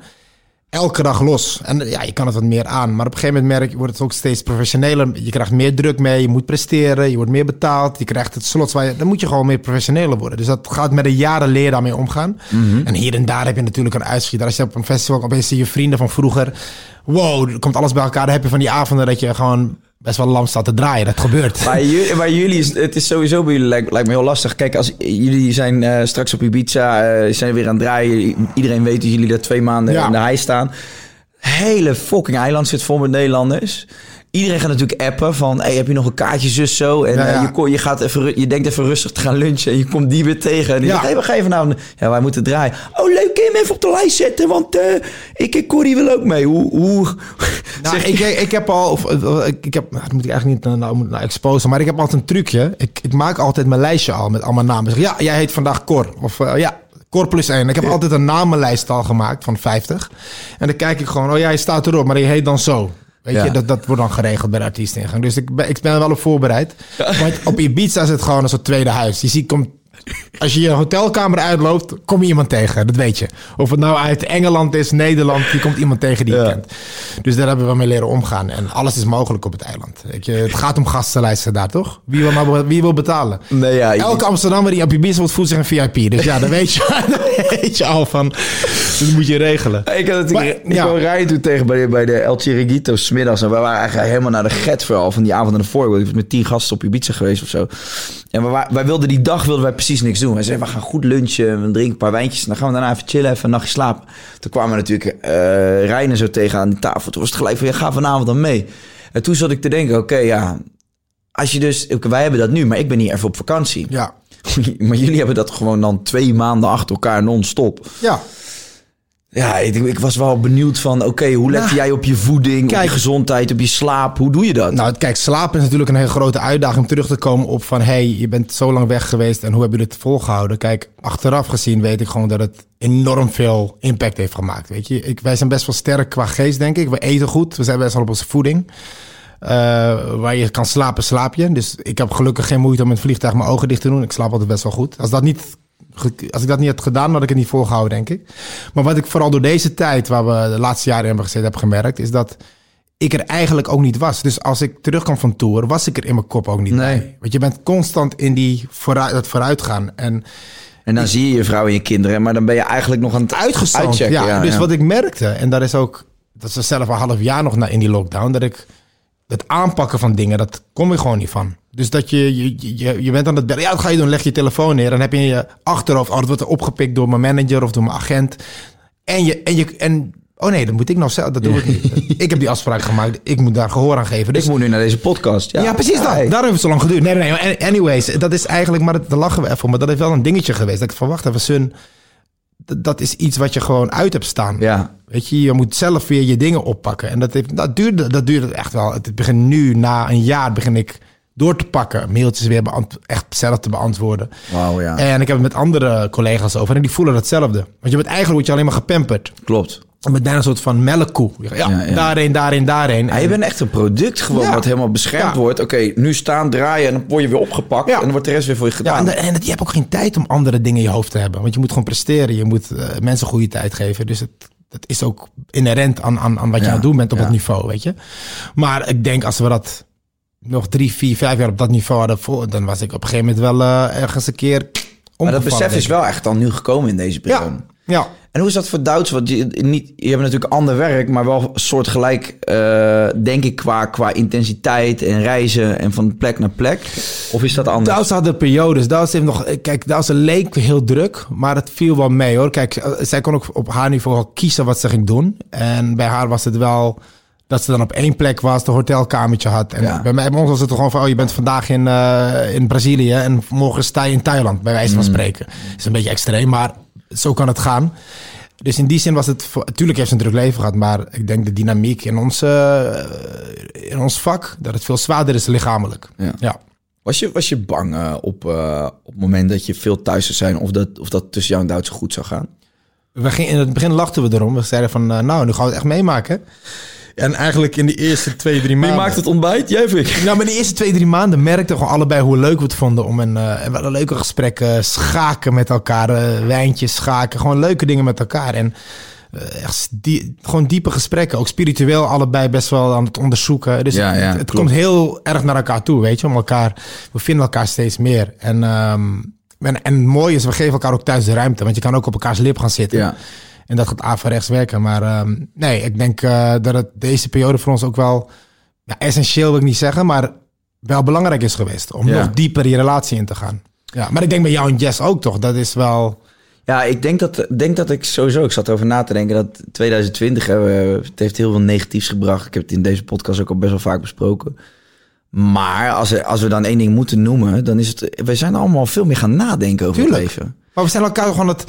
Elke dag los. En ja, je kan het wat meer aan. Maar op een gegeven moment merk je, wordt het ook steeds professioneler. Je krijgt meer druk mee, je moet presteren, je wordt meer betaald. Je krijgt het slot waar je, dan moet je gewoon meer professioneler worden. Dus dat gaat met de jaren leer daarmee omgaan. En hier en daar heb je natuurlijk een uitschieter. Als je op een festival opeens zie je vrienden van vroeger. Wow, er komt alles bij elkaar. Dan heb je van die avonden dat je gewoon best wel lam staat te draaien. Dat gebeurt. Maar, jullie, maar jullie, het is sowieso bij jullie lijkt, lijkt me heel lastig. Kijk, als jullie zijn eh, straks op Ibiza, eh zijn weer aan het draaien. Iedereen weet dat jullie daar twee maanden Ja. in de hei staan. Hele fucking eiland zit vol met Nederlanders. Iedereen gaat natuurlijk appen van, hey, heb je nog een kaartje, zus, zo? En Ja, eh, je, je, gaat even, je denkt even rustig te gaan lunchen en je komt die weer tegen. En die Ja. zegt, hey, we gaan vanavond... Ja, wij moeten draaien. Oh, leuk, kun je hem even op de lijst zetten? Want eh, ik, ik Corrie wil ook mee. Hoe... hoe Nou, zeg ik, je- ik, heb al, of, of, ik, heb, nou, dat moet ik eigenlijk niet nou, nou, nou exposen, maar ik heb altijd een trucje. Ik, ik maak altijd mijn lijstje al met allemaal namen. Zeg, ja, jij heet vandaag Cor. Of eh, ja, Cor plus één. Ik heb altijd een namenlijst al gemaakt van 50. En dan kijk ik gewoon, oh ja, je staat erop, maar je heet dan zo. Weet Ja. je, dat, dat wordt dan geregeld bij de artiesteningang. Dus ik ben, ik ben er wel op voorbereid. Want op Ibiza is het gewoon een soort tweede huis. Je ziet, komt, als je je hotelkamer uitloopt, kom je iemand tegen. Dat weet je. Of het nou uit Engeland is, Nederland, je komt iemand tegen die je Ja. kent. Dus daar hebben we mee leren omgaan. En alles is mogelijk op het eiland. Weet je, het gaat om gastenlijsten daar, toch? Wie wil, maar, wie wil betalen? Nee, ja, je- Elke Amsterdammer die op Ibiza wordt, voelt zich een VIP. Dus ja, dan weet je, weet je al van... Dat moet je regelen. Ik had het Maar, ik ja. rijden toen tegen bij de, bij de El Chiringuito smiddags. En we waren eigenlijk helemaal naar de get vooral van die avond ervoor. Ik was met tien gasten op Ibiza geweest of zo. En wa- wij wilden die dag wilden wij precies niks doen. Wij zeiden, we gaan goed lunchen, we drinken een paar wijntjes. En dan gaan we daarna even chillen, even een nachtje slapen. Toen kwamen we natuurlijk Reinen zo tegen aan die tafel. Toen was het gelijk van, ja, ga vanavond dan mee. En toen zat ik te denken, oké, ja... Als je dus, wij hebben dat nu, maar ik ben hier even op vakantie. Ja. Maar jullie hebben dat gewoon dan twee maanden achter elkaar non-stop. Ja. Ja, ik, ik was wel benieuwd van, oké, hoe let Nou, jij op je voeding, op kijk. je gezondheid, op je slaap? Hoe doe je dat? Nou, kijk, slapen is natuurlijk een hele grote uitdaging om terug te komen op van... hey, je bent zo lang weg geweest en hoe hebben jullie het volgehouden? Kijk, achteraf gezien weet ik gewoon dat het enorm veel impact heeft gemaakt, weet je. Ik, wij zijn best wel sterk qua geest, denk ik. We eten goed, we zijn best wel op onze voeding. Eh, waar je kan slapen, slaap je. Dus ik heb gelukkig geen moeite om in het vliegtuig mijn ogen dicht te doen. Ik slaap altijd best wel goed. Als, dat niet, als ik dat niet had gedaan, had ik het niet volgehouden, denk ik. Maar wat ik vooral door deze tijd, waar we de laatste jaren in hebben gezeten, heb gemerkt, is dat ik er eigenlijk ook niet was. Dus als ik terugkwam van tour, was ik er in mijn kop ook niet Nee. bij. Want je bent constant in die vooruit, dat vooruitgaan. En en dan zie je je vrouw en je kinderen, maar dan ben je eigenlijk nog aan het uitchecken. Ja, dus wat ik merkte, en dat is ook, dat is zelf een half jaar nog na, in die lockdown, dat ik het aanpakken van dingen, dat kom je gewoon niet van. Dus dat je, je, je, je bent aan het bellen. Ja, wat ga je doen? Leg je telefoon neer. Dan heb je in je achterhoofd, oh, dat wordt opgepikt door mijn manager of door mijn agent. En je, en je, en, oh nee, dat moet ik nou zelf, dat doe ik niet. ik heb die afspraak gemaakt, ik moet daar gehoor aan geven. Dus Ik moet nu naar deze podcast. Ja, ja, precies dat. hey. Daarom heeft het zo lang geduurd. Nee, nee, Anyways, dat is eigenlijk, maar dat, daar lachen we even om. Maar dat is wel een dingetje geweest. Dat ik van, wacht even, Sun, dat, is iets wat je gewoon uit hebt staan. Ja. Weet je, je moet zelf weer je dingen oppakken. En dat, heeft, dat, duurde, dat duurde echt wel. Het begint nu, na een jaar, begin ik door te pakken. Mailtjes weer echt zelf te beantwoorden. Wauw, ja. En ik heb het met andere collega's over. En die voelen hetzelfde. Want je bent eigenlijk word je alleen maar gepamperd. Klopt. Met bijna een soort van melkkoe. Ja, Ja, ja. daarheen, daarheen, je bent echt een product gewoon wat helemaal beschermd wordt. Oké, nu staan, draaien en dan word je weer opgepakt. Ja. En dan wordt de rest weer voor je gedaan. en, en je hebt ook geen tijd om andere dingen in je hoofd te hebben. Want je moet gewoon presteren. Je moet eh, mensen goede tijd geven. Dus het, het is ook inherent aan, aan, aan wat je aan het doen bent op dat niveau, weet je. Maar ik denk als we dat nog drie, vier, vijf jaar op dat niveau hadden voor, dan was ik op een gegeven moment wel eh, ergens een keer maar dat besef is wel echt dan nu gekomen in deze periode. Ja. En hoe is dat voor Duits? Want je, niet, je hebt natuurlijk ander werk, maar wel soortgelijk, eh denk ik, qua, qua intensiteit en reizen en van plek naar plek. Of is dat anders? Douws hadden periodes. Douws heeft nog, kijk, Douws leek heel druk, maar het viel wel mee hoor. Kijk, eh, zij kon ook op haar niveau wel kiezen wat ze ging doen. En bij haar was het wel dat ze dan op één plek was, de hotelkamertje had. En Ja. bij mij bij ons was het gewoon van, oh, je bent vandaag in, eh, in Brazilië en morgen sta je in Thailand, bij wijze van spreken. is een beetje extreem, maar zo kan het gaan. Dus in die zin was het... voor- Tuurlijk heeft ze een druk leven gehad, maar ik denk de dynamiek in ons, eh, in ons vak... dat het veel zwaarder is lichamelijk. Ja. ja. Was je, was je bang eh, op, eh, op het moment dat je veel thuis zou zijn of dat, of dat tussen jou en Duits goed zou gaan? We gingen, in het begin lachten we erom. We zeiden van, nou, nu gaan we het echt meemaken. En eigenlijk in de eerste twee, drie maanden... ontbijt? Jij of ik? Nou, maar in de eerste twee, drie maanden merkten we gewoon allebei hoe leuk we het vonden. Om een, eh, en wel een leuke gesprekken, schaken met elkaar, eh, wijntjes, schaken. Gewoon leuke dingen met elkaar. En eh, echt die, gewoon diepe gesprekken. Ook spiritueel allebei best wel aan het onderzoeken. Dus Ja, ja, het, het komt heel erg naar elkaar toe, weet je. Om elkaar, we vinden elkaar steeds meer. En, ehm, en, en het mooie is, we geven elkaar ook thuis de ruimte. Want je kan ook op elkaars lip gaan zitten. Ja. En dat gaat averechts werken. Maar ehm, nee, ik denk eh, dat het deze periode voor ons ook wel ja, essentieel wil ik niet zeggen, maar wel belangrijk is geweest om Ja. nog dieper die relatie in te gaan. Ja, maar ik denk bij jou en Jess ook toch. Dat is wel. Ja, ik denk dat, denk dat ik sowieso, ik zat erover na te denken, dat 2020, hè, we- het heeft heel veel negatiefs gebracht. Ik heb het in deze podcast ook al best wel vaak besproken. Maar als, we- als we dan één ding moeten noemen, dan is het, we zijn allemaal veel meer gaan nadenken over Tuurlijk. het leven. Maar we zijn elkaar gewoon het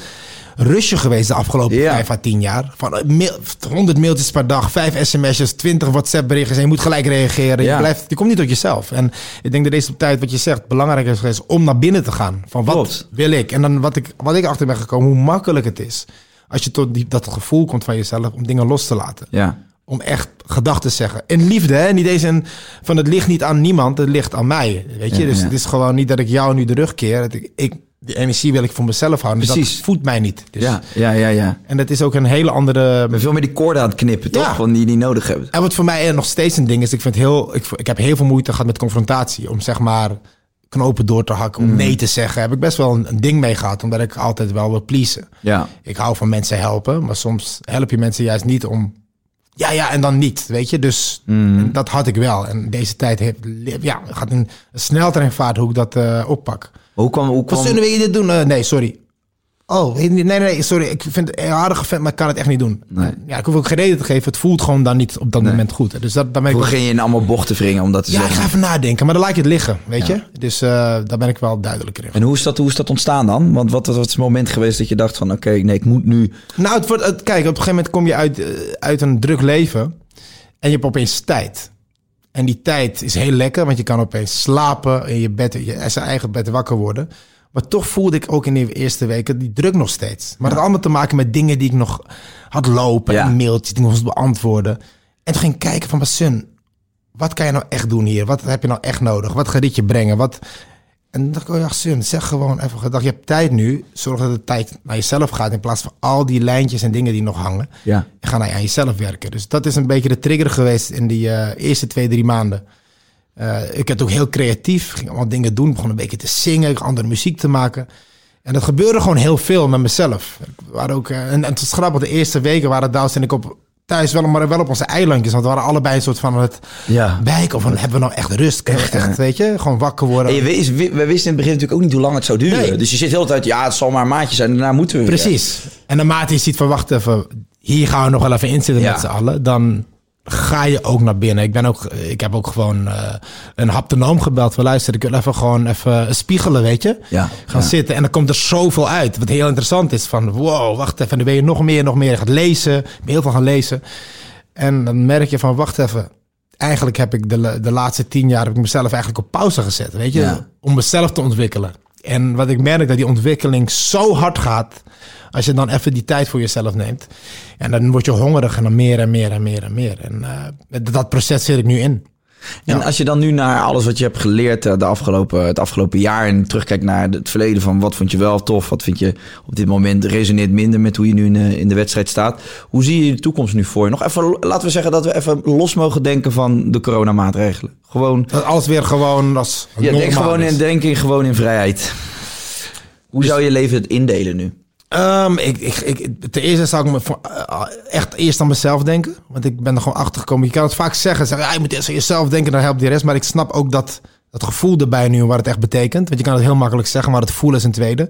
rusje geweest de afgelopen Ja. vijf à tien jaar. Van eh, mail, 100 mailtjes per dag, vijf sms'jes, 20 WhatsApp berichten. En je moet gelijk reageren. Ja. Je, blijft, je komt niet tot jezelf. En ik denk dat deze tijd, wat je zegt, belangrijk is geweest om naar binnen te gaan. Van wat Klopt. wil ik? En dan wat ik, wat ik achter ben gekomen, hoe makkelijk het is. Als je tot die, dat gevoel komt van jezelf om dingen los te laten. Ja, om echt gedachten te zeggen. In liefde, hè? Niet eens in, van het ligt niet aan niemand, het ligt aan mij. Weet je, Ja, dus het is gewoon niet dat ik jou nu de rug keer. Ik, ik, die energie wil ik voor mezelf houden. Dus Precies. dat voedt mij niet. Dus, ja, ja, ja. ja. En dat is ook een hele andere. Veel meer die koorden aan het knippen, toch? Ja. Van die niet nodig hebt. En wat voor mij nog steeds een ding is, ik vind heel, ik, ik heb heel veel moeite gehad met confrontatie. Om zeg maar knopen door te hakken, om Mm. nee te zeggen. Heb ik best wel een, een ding mee gehad, omdat ik altijd wel wil pleasen. Ja, Ik hou van mensen helpen, maar soms help je mensen juist niet om. Ja, ja, en dan niet, weet je. Dus Mm. dat had ik wel. En deze tijd heeft, ja, gaat een sneltreinvaart hoe ik dat eh, oppak. Hoe kwam... Hoe Wat kwam zullen we dit doen? Eh, nee, sorry. Oh, nee, nee, nee, sorry. Ik vind het een aardige vent, maar ik kan het echt niet doen. Nee. Ja, ik hoef ook geen reden te geven. Het voelt gewoon dan niet op dat moment goed. Dus dat, daar ben ik hoe ging je in allemaal bochten wringen om dat te Ja, ik zeggen? ga even nadenken, maar dan laat je het liggen, weet je. Dus eh, daar ben ik wel duidelijker in. En hoe is, dat, hoe is dat ontstaan dan? Want wat, wat is het moment geweest dat je dacht van... Oké, nee, ik moet nu... Nou, het wordt, het, kijk, op een gegeven moment kom je uit, eh, uit een druk leven en je hebt opeens tijd. En die tijd is heel lekker, want je kan opeens slapen in je bed, je zijn eigen bed wakker worden. Maar toch voelde ik ook in de eerste weken die druk nog steeds. Maar dat had allemaal te maken met dingen die ik nog had lopen Ja. en mailtjes die ik moest beantwoorden. En toen ging ik kijken van, mijn son, wat kan je nou echt doen hier? Wat heb je nou echt nodig? Wat gaat dit je brengen? Wat... En dan dacht ik, oh ja, zeg gewoon even gedacht. Je hebt tijd nu. Zorg dat de tijd naar jezelf gaat. In plaats van al die lijntjes en dingen die nog hangen. Ja. En ga naar aan jezelf werken. Dus dat is een beetje de trigger geweest in die eh, eerste twee, drie maanden. Eh, ik werd ook heel creatief. Ging allemaal dingen doen. Begon een beetje te zingen. Andere muziek te maken. En dat gebeurde gewoon heel veel met mezelf. Ik waren ook, eh, en, en het grappig. De eerste weken waren Douws en ik op thuis wel, maar wel op onze eilandjes. Want we waren allebei een soort van het Ja. wijken. Of van, hebben we nou echt rust? We echt, weet je, gewoon wakker worden. En wist, we, wisten in het begin natuurlijk ook niet hoe lang het zou duren. Nee. Dus je zit heel de tijd, ja, het zal maar een maandje zijn. Daarna moeten we weer. Precies. En naarmate je ziet van, wacht even, hier gaan we nog wel even inzitten Ja. met z'n allen. Dan ga je ook naar binnen. Ik, ben ook, ik heb ook gewoon eh, een haptonoom gebeld. Van luister, ik wil even gewoon even spiegelen, weet je. Ja, Gaan ja. zitten en dan komt er zoveel uit. Wat heel interessant is. Van wow, wacht even. En dan ben je nog meer, nog meer. Je gaat lezen. Ik ben heel veel gaan lezen. En dan merk je van, wacht even. Eigenlijk heb ik de, de laatste tien jaar heb ik mezelf eigenlijk op pauze gezet. Weet je? Ja. Om mezelf te ontwikkelen. En wat ik merk, dat die ontwikkeling zo hard gaat. Als je dan even die tijd voor jezelf neemt. En dan word je hongerig en dan meer en meer en meer en meer. En uh, dat proces zit ik nu in. En als je dan nu naar alles wat je hebt geleerd eh, de afgelopen, het afgelopen jaar en terugkijkt naar het verleden van wat vond je wel tof, wat vind je op dit moment resoneert minder met hoe je nu in, eh, in de wedstrijd staat. Hoe zie je de toekomst nu voor je? Nog even, laten we zeggen dat we even los mogen denken van de coronamaatregelen. Gewoon. Dat alles weer gewoon als. Ja, denk gewoon in, denk in, gewoon in vrijheid. Hoe dus- zou je leven het indelen nu? Um, ik, ik, ik, ten eerste zou ik me voor, uh, echt eerst aan mezelf denken. Want ik ben er gewoon achter gekomen. Je kan het vaak zeggen. zeggen ja, je moet eerst aan jezelf denken, dan helpt die rest. Maar ik snap ook dat, dat gevoel erbij nu, wat het echt betekent. Want je kan het heel makkelijk zeggen, maar het voelen is een tweede.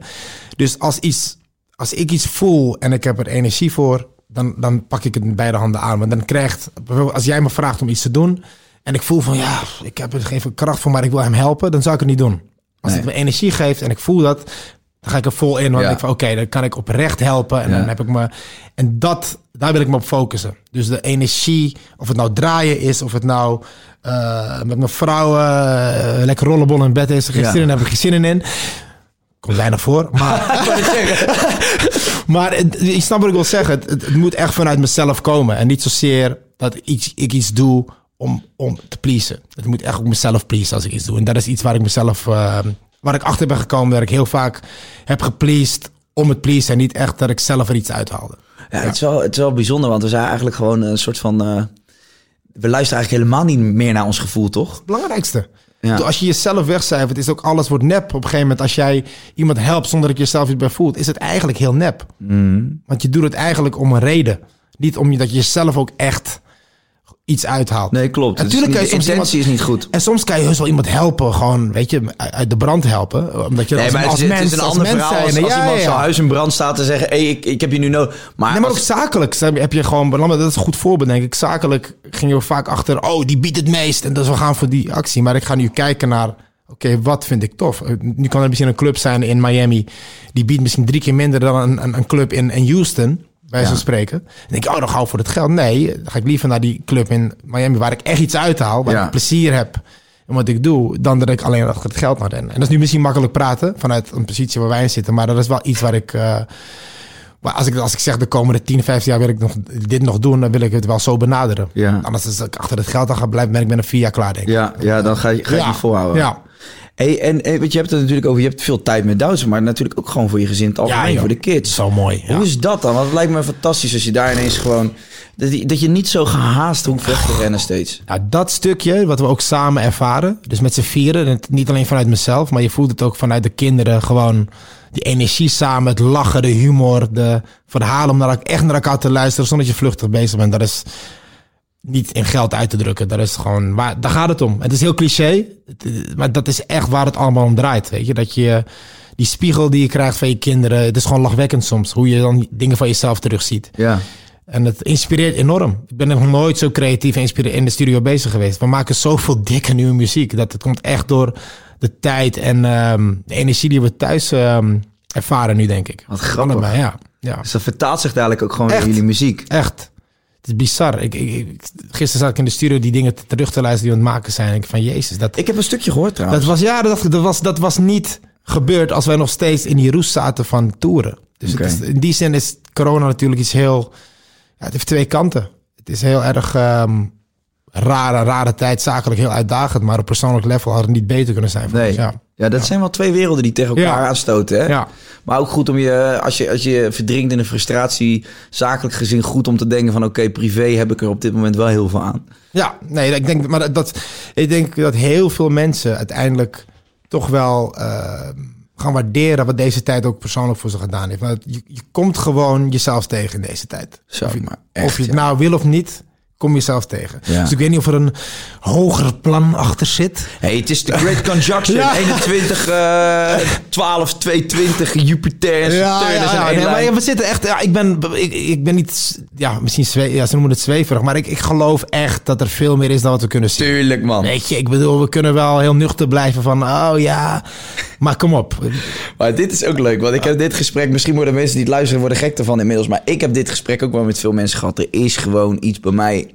Dus als, iets, als ik iets voel en ik heb er energie voor, dan, dan pak ik het met beide handen aan. Want dan krijgt, bijvoorbeeld als jij me vraagt om iets te doen. En ik voel van, ja, ik heb er geen kracht voor, maar ik wil hem helpen. Dan zou ik het niet doen. Als nee. het me energie geeft en ik voel dat, dan ga ik er vol in. Want ik van oké, dan kan ik oprecht helpen. En dan heb ik me. En dat, daar wil ik me op focussen. Dus de energie, of het nou draaien is, of het nou uh, met mijn vrouw uh, lekker rollenbol in bed is. Geen zin in, heb ik geen zin in. Komt weinig voor. Maar, maar je snapt wat ik wil zeggen. Het, het, moet echt vanuit mezelf komen. En niet zozeer dat ik, ik iets doe om, om te pleasen. Het moet echt ook mezelf pleasen als ik iets doe. En dat is iets waar ik mezelf uh, waar ik achter ben gekomen dat ik heel vaak heb gepleased om het pleasen en niet echt dat ik zelf er iets uithaalde. Ja, Het, is wel, het is wel bijzonder, want we zijn eigenlijk gewoon een soort van... Uh, we luisteren eigenlijk helemaal niet meer naar ons gevoel, toch? Het belangrijkste. Ja. Als je jezelf wegcijfert, is ook alles wordt nep. Op een gegeven moment, als jij iemand helpt zonder dat je jezelf iets bij voelt, is het eigenlijk heel nep. Mm. Want je doet het eigenlijk om een reden. Niet om je dat je jezelf ook echt iets uithaalt. Nee, klopt. Natuurlijk kan je soms intentie is niet goed. En soms kan je heus wel iemand helpen, gewoon, weet je, uit de brand helpen. Omdat je nee, als, maar als het, mens, het is een ander verhaal als, als ja, iemand ja. zijn huis in brand staat te zeggen, hey, ik, ik heb je nu nodig. Maar, nee, maar ook zakelijk heb je gewoon, dat is een goed voorbeeld denk ik. Zakelijk ging je vaak achter, oh, die biedt het meest en dus we gaan voor die actie. Maar ik ga nu kijken naar, oké, wat vind ik tof? Nu kan er misschien een club zijn in Miami, die biedt misschien drie keer minder dan een, een, een club in, in Houston bij ja. zo spreken. En denk ik, oh, dan ga ik voor het geld. Nee, dan ga ik liever naar die club in Miami waar ik echt iets uithaal, waar ik plezier heb in wat ik doe, dan dat ik alleen achter het geld naar ren. En dat is nu misschien makkelijk praten vanuit een positie waar wij in zitten, maar dat is wel iets waar ik. Uh, als ik, als ik zeg de komende 10, 15 jaar wil ik nog, dit nog doen, dan wil ik het wel zo benaderen. Ja. Anders als ik achter het geld aan ga blijven, ben ik binnen vier jaar klaar, denk ik. Ja, ja dan ga je, ga je ja. volhouden. Ja. Hey, en, en je hebt het natuurlijk over, je hebt veel tijd met Duitsers, maar natuurlijk ook gewoon voor je gezin het algemeen, ja, voor de kids. Zo mooi. Ja. Hoe is dat dan? Want het lijkt me fantastisch als je daar ineens gewoon, dat je, dat je niet zo gehaast hoeft weg te rennen steeds. Nou, dat stukje, wat we ook samen ervaren, dus met z'n vieren, niet alleen vanuit mezelf, maar je voelt het ook vanuit de kinderen, gewoon die energie samen, het lachen, de humor, de verhalen, om naar, echt naar elkaar te luisteren zonder dat je vluchtig bezig bent. Dat is niet in geld uit te drukken. Dat is gewoon, waar, daar gaat het om. Het is heel cliché, maar dat is echt waar het allemaal om draait. Weet je, dat je die spiegel die je krijgt van je kinderen, het is gewoon lachwekkend soms. Hoe je dan dingen van jezelf terugziet. Ja. En het inspireert enorm. Ik ben nog nooit zo creatief en in de studio bezig geweest. We maken zoveel dikke nieuwe muziek. Dat het komt echt door de tijd en um, de energie die we thuis um, ervaren nu, denk ik. Wat grappig. Ja. ja. Dus dat vertaalt zich dadelijk ook gewoon in jullie muziek. Echt. Het is bizar. Ik, ik, gisteren zat ik in de studio die dingen terug te luisteren die aan het maken zijn. Ik van Jezus. Dat, ik heb een stukje gehoord trouwens. Dat was, ja, dat, dat, was, dat was niet gebeurd als wij nog steeds in die roes zaten van toeren. Dus okay. is, in die zin is corona natuurlijk iets heel... Ja, het heeft twee kanten. Het is heel erg um, rare, rare tijd. Zakelijk heel uitdagend. Maar op persoonlijk level had het niet beter kunnen zijn. Nee. Ons, ja. Ja, dat ja. zijn wel twee werelden die tegen elkaar ja. aanstoten. Hè? Ja. Maar ook goed om je, als je, als je verdrinkt in een frustratie, zakelijk gezien, goed om te denken van oké, okay, privé heb ik er op dit moment wel heel veel aan. Ja, nee, ik denk, maar dat, ik denk dat heel veel mensen uiteindelijk toch wel uh, gaan waarderen wat deze tijd ook persoonlijk voor ze gedaan heeft. Maar je, je komt gewoon jezelf tegen in deze tijd. Zo, of je, maar echt, of je het nou wil of niet, kom jezelf tegen. Ja. Dus ik weet niet of er een hoger plan achter zit. Hey, het is de Great Conjunction. Ja. 21, uh, 12, 220, Jupiter en Ja, Saturnus ja, en ja, één nee, maar we zitten echt. Ja, ik ben, ik, ik ben niet. Ja, misschien zwe, ja, ze noemen het zweverig, maar ik, ik geloof echt dat er veel meer is dan wat we kunnen zien. Tuurlijk, man. Weet je, ik bedoel, we kunnen wel heel nuchter blijven van, oh ja, maar kom op. Maar dit is ook leuk, want ik heb dit gesprek... Misschien worden mensen die het luisteren worden gek ervan inmiddels... maar ik heb dit gesprek ook wel met veel mensen gehad. Er is gewoon iets bij mij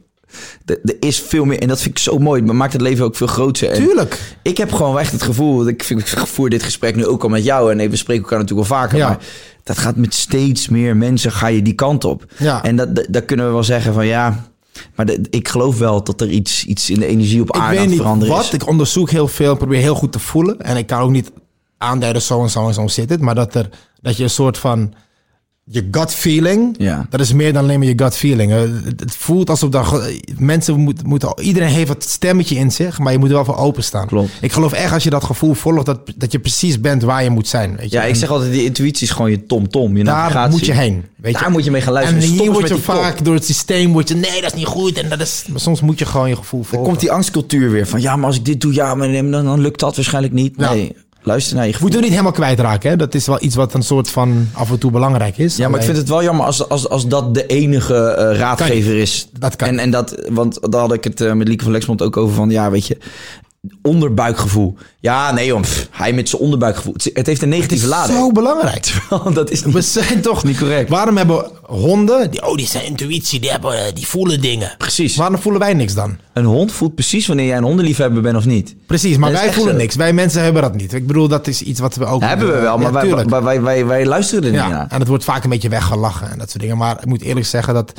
Er is veel meer. En dat vind ik zo mooi. Het maakt het leven ook veel groter. En Tuurlijk. Ik heb gewoon echt het gevoel. Ik, vind, ik voer dit gesprek nu ook al met jou. En we spreken elkaar natuurlijk wel vaker. Ja. Maar dat gaat met steeds meer mensen. Ga je die kant op. Ja. En dat, dat, dat kunnen we wel zeggen van ja. Maar de- ik geloof wel dat er iets, iets in de energie op aarde aan het veranderen wat. is. Ik onderzoek heel veel, probeer heel goed te voelen. En ik kan ook niet aanduiden zo en zo en zo zit het. Maar dat, er, dat je een soort van... Je gut feeling, Ja. dat is meer dan alleen maar je gut feeling. Eh, Het, voelt alsof dat, mensen moeten, moeten... Iedereen heeft het stemmetje in zich, maar je moet er wel voor openstaan. Klopt. Ik geloof echt als je dat gevoel volgt, dat, dat je precies bent waar je moet zijn. Weet je? Ja, ik En zeg altijd, die intuïtie is gewoon je tom-tom, je daar navigatie. moet je heen. Weet Daar je? moet je mee gaan luisteren. En Stop hier word je vaak door het systeem, word je, nee, dat is niet goed. En dat is, maar soms moet je gewoon je gevoel Dan volgen. komt die angstcultuur weer van ja, maar als ik dit doe, ja, maar dan, dan lukt dat waarschijnlijk niet. Ja. Nee, luister naar je gevoel. Moeten we niet helemaal kwijtraken. Hè? Dat is wel iets wat een soort van af en toe belangrijk is. Ja, maar ik vind het wel jammer als, als, als dat de enige eh, raadgever is. Dat kan. En, en dat, want daar had ik het eh, met Lieke van Lexmond ook over van, ja, weet je, onderbuikgevoel. Ja, nee joh, pff, hij met zijn onderbuikgevoel. Het, het heeft een negatieve is lading. zo belangrijk. dat is We zijn toch Niet correct. Waarom hebben honden, die, oh, die zijn intuïtie, die, hebben, eh, die voelen dingen. Precies. Waarom voelen wij niks dan? Een hond voelt precies wanneer jij een hondenliefhebber bent of niet. Precies, maar wij voelen zo. niks. Wij mensen hebben dat niet. Ik bedoel, dat is iets wat we ook... hebben we wel, maar ja, wij, wij, wij, wij, wij luisteren er niet Ja, naar. en het wordt vaak een beetje weggelachen en dat soort dingen. Maar ik moet eerlijk zeggen dat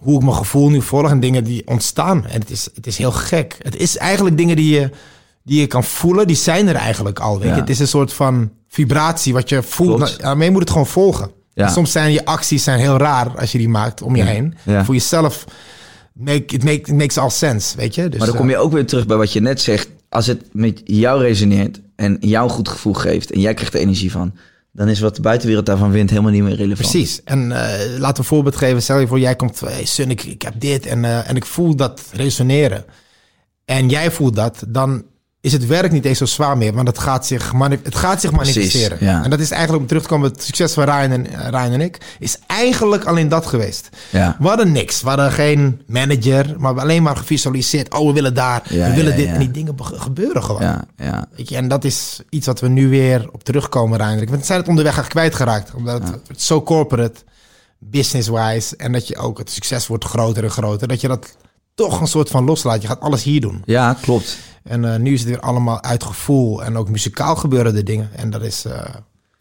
hoe ik mijn gevoel nu volg en dingen die ontstaan. En het is, het is heel gek. Het is eigenlijk dingen die je, die je kan voelen, die zijn er eigenlijk al. Weet je? Ja. Het is een soort van vibratie wat je voelt. Nou, Daarmee moet het gewoon volgen. Ja. Soms zijn je acties zijn heel raar als je die maakt om je heen. Ja. Voor jezelf make, it, make, it makes all sense, weet je. Dus, Maar dan kom je ook weer terug bij wat je net zegt. Als het met jou resoneert en jou een goed gevoel geeft en jij krijgt er energie van, dan is wat de buitenwereld daarvan vindt helemaal niet meer relevant. Precies. En laten we een voorbeeld geven. Stel je voor, jij komt, hey Sun, ik, ik heb dit en, eh, en ik voel dat resoneren. En jij voelt dat, dan is het werk niet eens zo zwaar meer. Want het gaat zich, het gaat zich manifesteren. ja. En dat is eigenlijk, om terug te komen op het succes van Ryan en, eh, Ryan en ik, is eigenlijk alleen dat geweest. Ja. We hadden niks. We hadden geen manager, maar alleen maar gevisualiseerd. Oh, we willen daar, Ja, we willen dit. En die dingen be- gebeuren gewoon. Ja, ja. Weet je, en dat is iets wat we nu weer op terugkomen uiteindelijk. Want we zijn het onderweg echt kwijtgeraakt. Omdat het, het zo corporate, business-wise. En dat je ook, het succes wordt groter en groter. Dat je dat toch een soort van loslaat. Je gaat alles hier doen. ja klopt. En eh, nu is het weer allemaal uit gevoel. En ook muzikaal gebeuren de dingen. En dat is, eh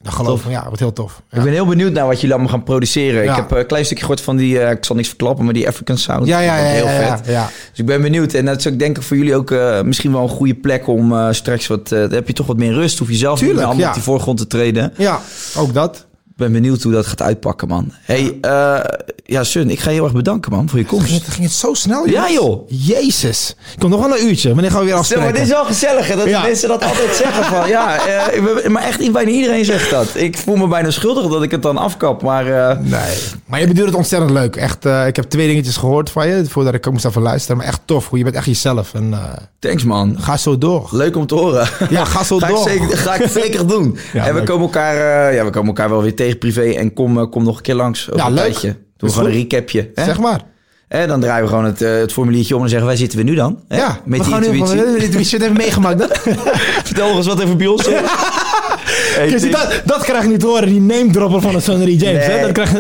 dat geloof ik, van, ja, wordt heel tof. Ja. Ik ben heel benieuwd naar wat jullie allemaal gaan produceren. Ja. Ik heb eh, een klein stukje gehoord van die, ik zal niks verklappen, maar die African Sound. Ja, ja, ja, heel vet. Dus ik ben benieuwd. En dat is ook denk ik voor jullie ook misschien wel een goede plek om straks wat... heb je toch wat meer rust. Hoef je zelf niet meer allemaal op die voorgrond te treden. Ja, ook dat. Ben benieuwd hoe dat gaat uitpakken, man. hey, eh, ja, Sun, ik ga je heel erg bedanken, man, voor je Ging komst. het, ging het zo snel, Ja, joh. Jezus. Ik kom nog wel een uurtje. Wanneer gaan we weer afspreken? maar dit is wel gezellig, hè, dat Ja. mensen dat altijd zeggen van... Ja, ben- maar echt bijna iedereen zegt dat. Ik voel me bijna schuldig dat ik het dan afkap, maar... eh, Nee, maar je bedoelt het ontzettend leuk. Echt, ik heb twee dingetjes gehoord van je, voordat ik moest even luisteren. Maar echt tof, je bent echt jezelf. En thanks, man. ga zo door. Leuk om te horen. Ja, ga zo ga door. Ik zeker, ga ik zeker doen. Ja, en we leuk. komen, elkaar, ja, we komen elkaar wel weer tegen privé. En kom, eh, kom nog een keer langs. Over Ja, een leuk. tijdje. Doen we gewoon goed. een recapje. Hè? Zeg maar. En dan draaien we gewoon het, eh, het formuliertje om en zeggen... Waar zitten we nu dan? Hè? Ja, Met we die nu intuïtie. van- de intuïtie even meegemaakt. Vertel nog eens wat even bij ons. Hey, dat, dat krijg je niet horen, die name dropper van de Sonny James. Hè? Dat krijg je,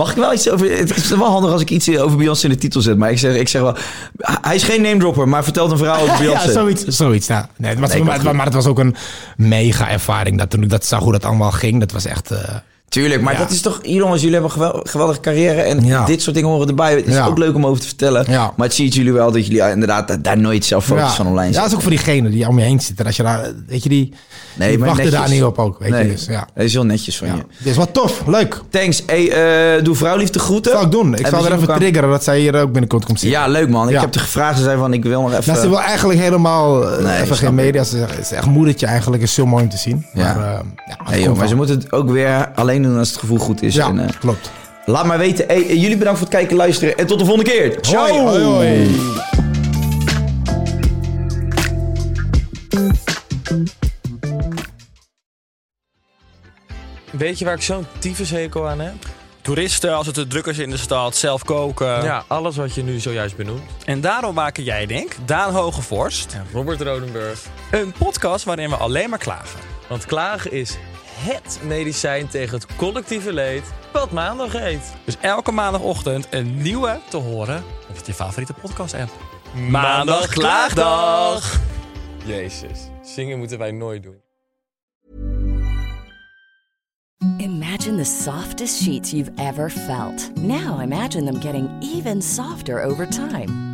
Mag ik wel iets over... Het is wel handig als ik iets over Beyoncé in de titel zet. Maar ik zeg, ik zeg wel... Hij is geen name dropper, maar vertelt een verhaal over Beyoncé. ja, zoiets. zoiets ja. nee, het was, Nee, ik maar, had maar, maar het was ook een mega ervaring. Dat, toen ik dat zag hoe dat allemaal ging, dat was echt... eh, Tuurlijk, maar Ja. dat is toch... Jongens, jullie hebben een gewel- geweldige carrière. En Ja. dit soort dingen horen erbij. Het is Ja. ook leuk om over te vertellen. Maar het ziet jullie wel dat jullie eh, inderdaad daar- nooit zelf foto's ja. van online zetten. dat is ook voor diegenen die om je heen zitten. Als je daar, weet je, die, Nee, die maar wachten daar niet op ook. Weet nee, je, dus, ja. dat is heel netjes van je. Dit is wat tof, leuk. Thanks. Hey, eh, doe vrouwliefde groeten. Dat zal ik doen. Ik En zal er even elkaar- triggeren dat zij hier ook binnenkort komt zitten. Ja, leuk man. Ik heb de gevraagd. Ze zei van, ik wil nog even... Nou, ze wil eigenlijk helemaal eh, Nee, even geen media. Ze is echt moedertje eigenlijk. is zo mooi om te zien. Ja. Maar, eh, ja, maar wel. ze moeten het ook weer alleen doen als het gevoel goed is. Ja, En, eh, klopt. laat maar weten. Hey, eh, jullie bedankt voor het kijken en luisteren. En tot de volgende keer. Ciao. Hoi, hoi, hoi. Weet je waar ik zo'n tyfushekel aan heb? Toeristen, als het te druk is in de stad, zelf koken. Ja, alles wat je nu zojuist benoemt. En daarom maken jij, denk Daan Hogevorst, Ja, Robert Rodenburg. een podcast waarin we alleen maar klagen. Want klagen is het medicijn tegen het collectieve leed wat maandag heet. Dus elke maandagochtend een nieuwe te horen op je favoriete podcast-app. Maandag Klaagdag! Jezus, zingen moeten wij nooit doen. Imagine the softest sheets you've ever felt. Now imagine them getting even softer over time.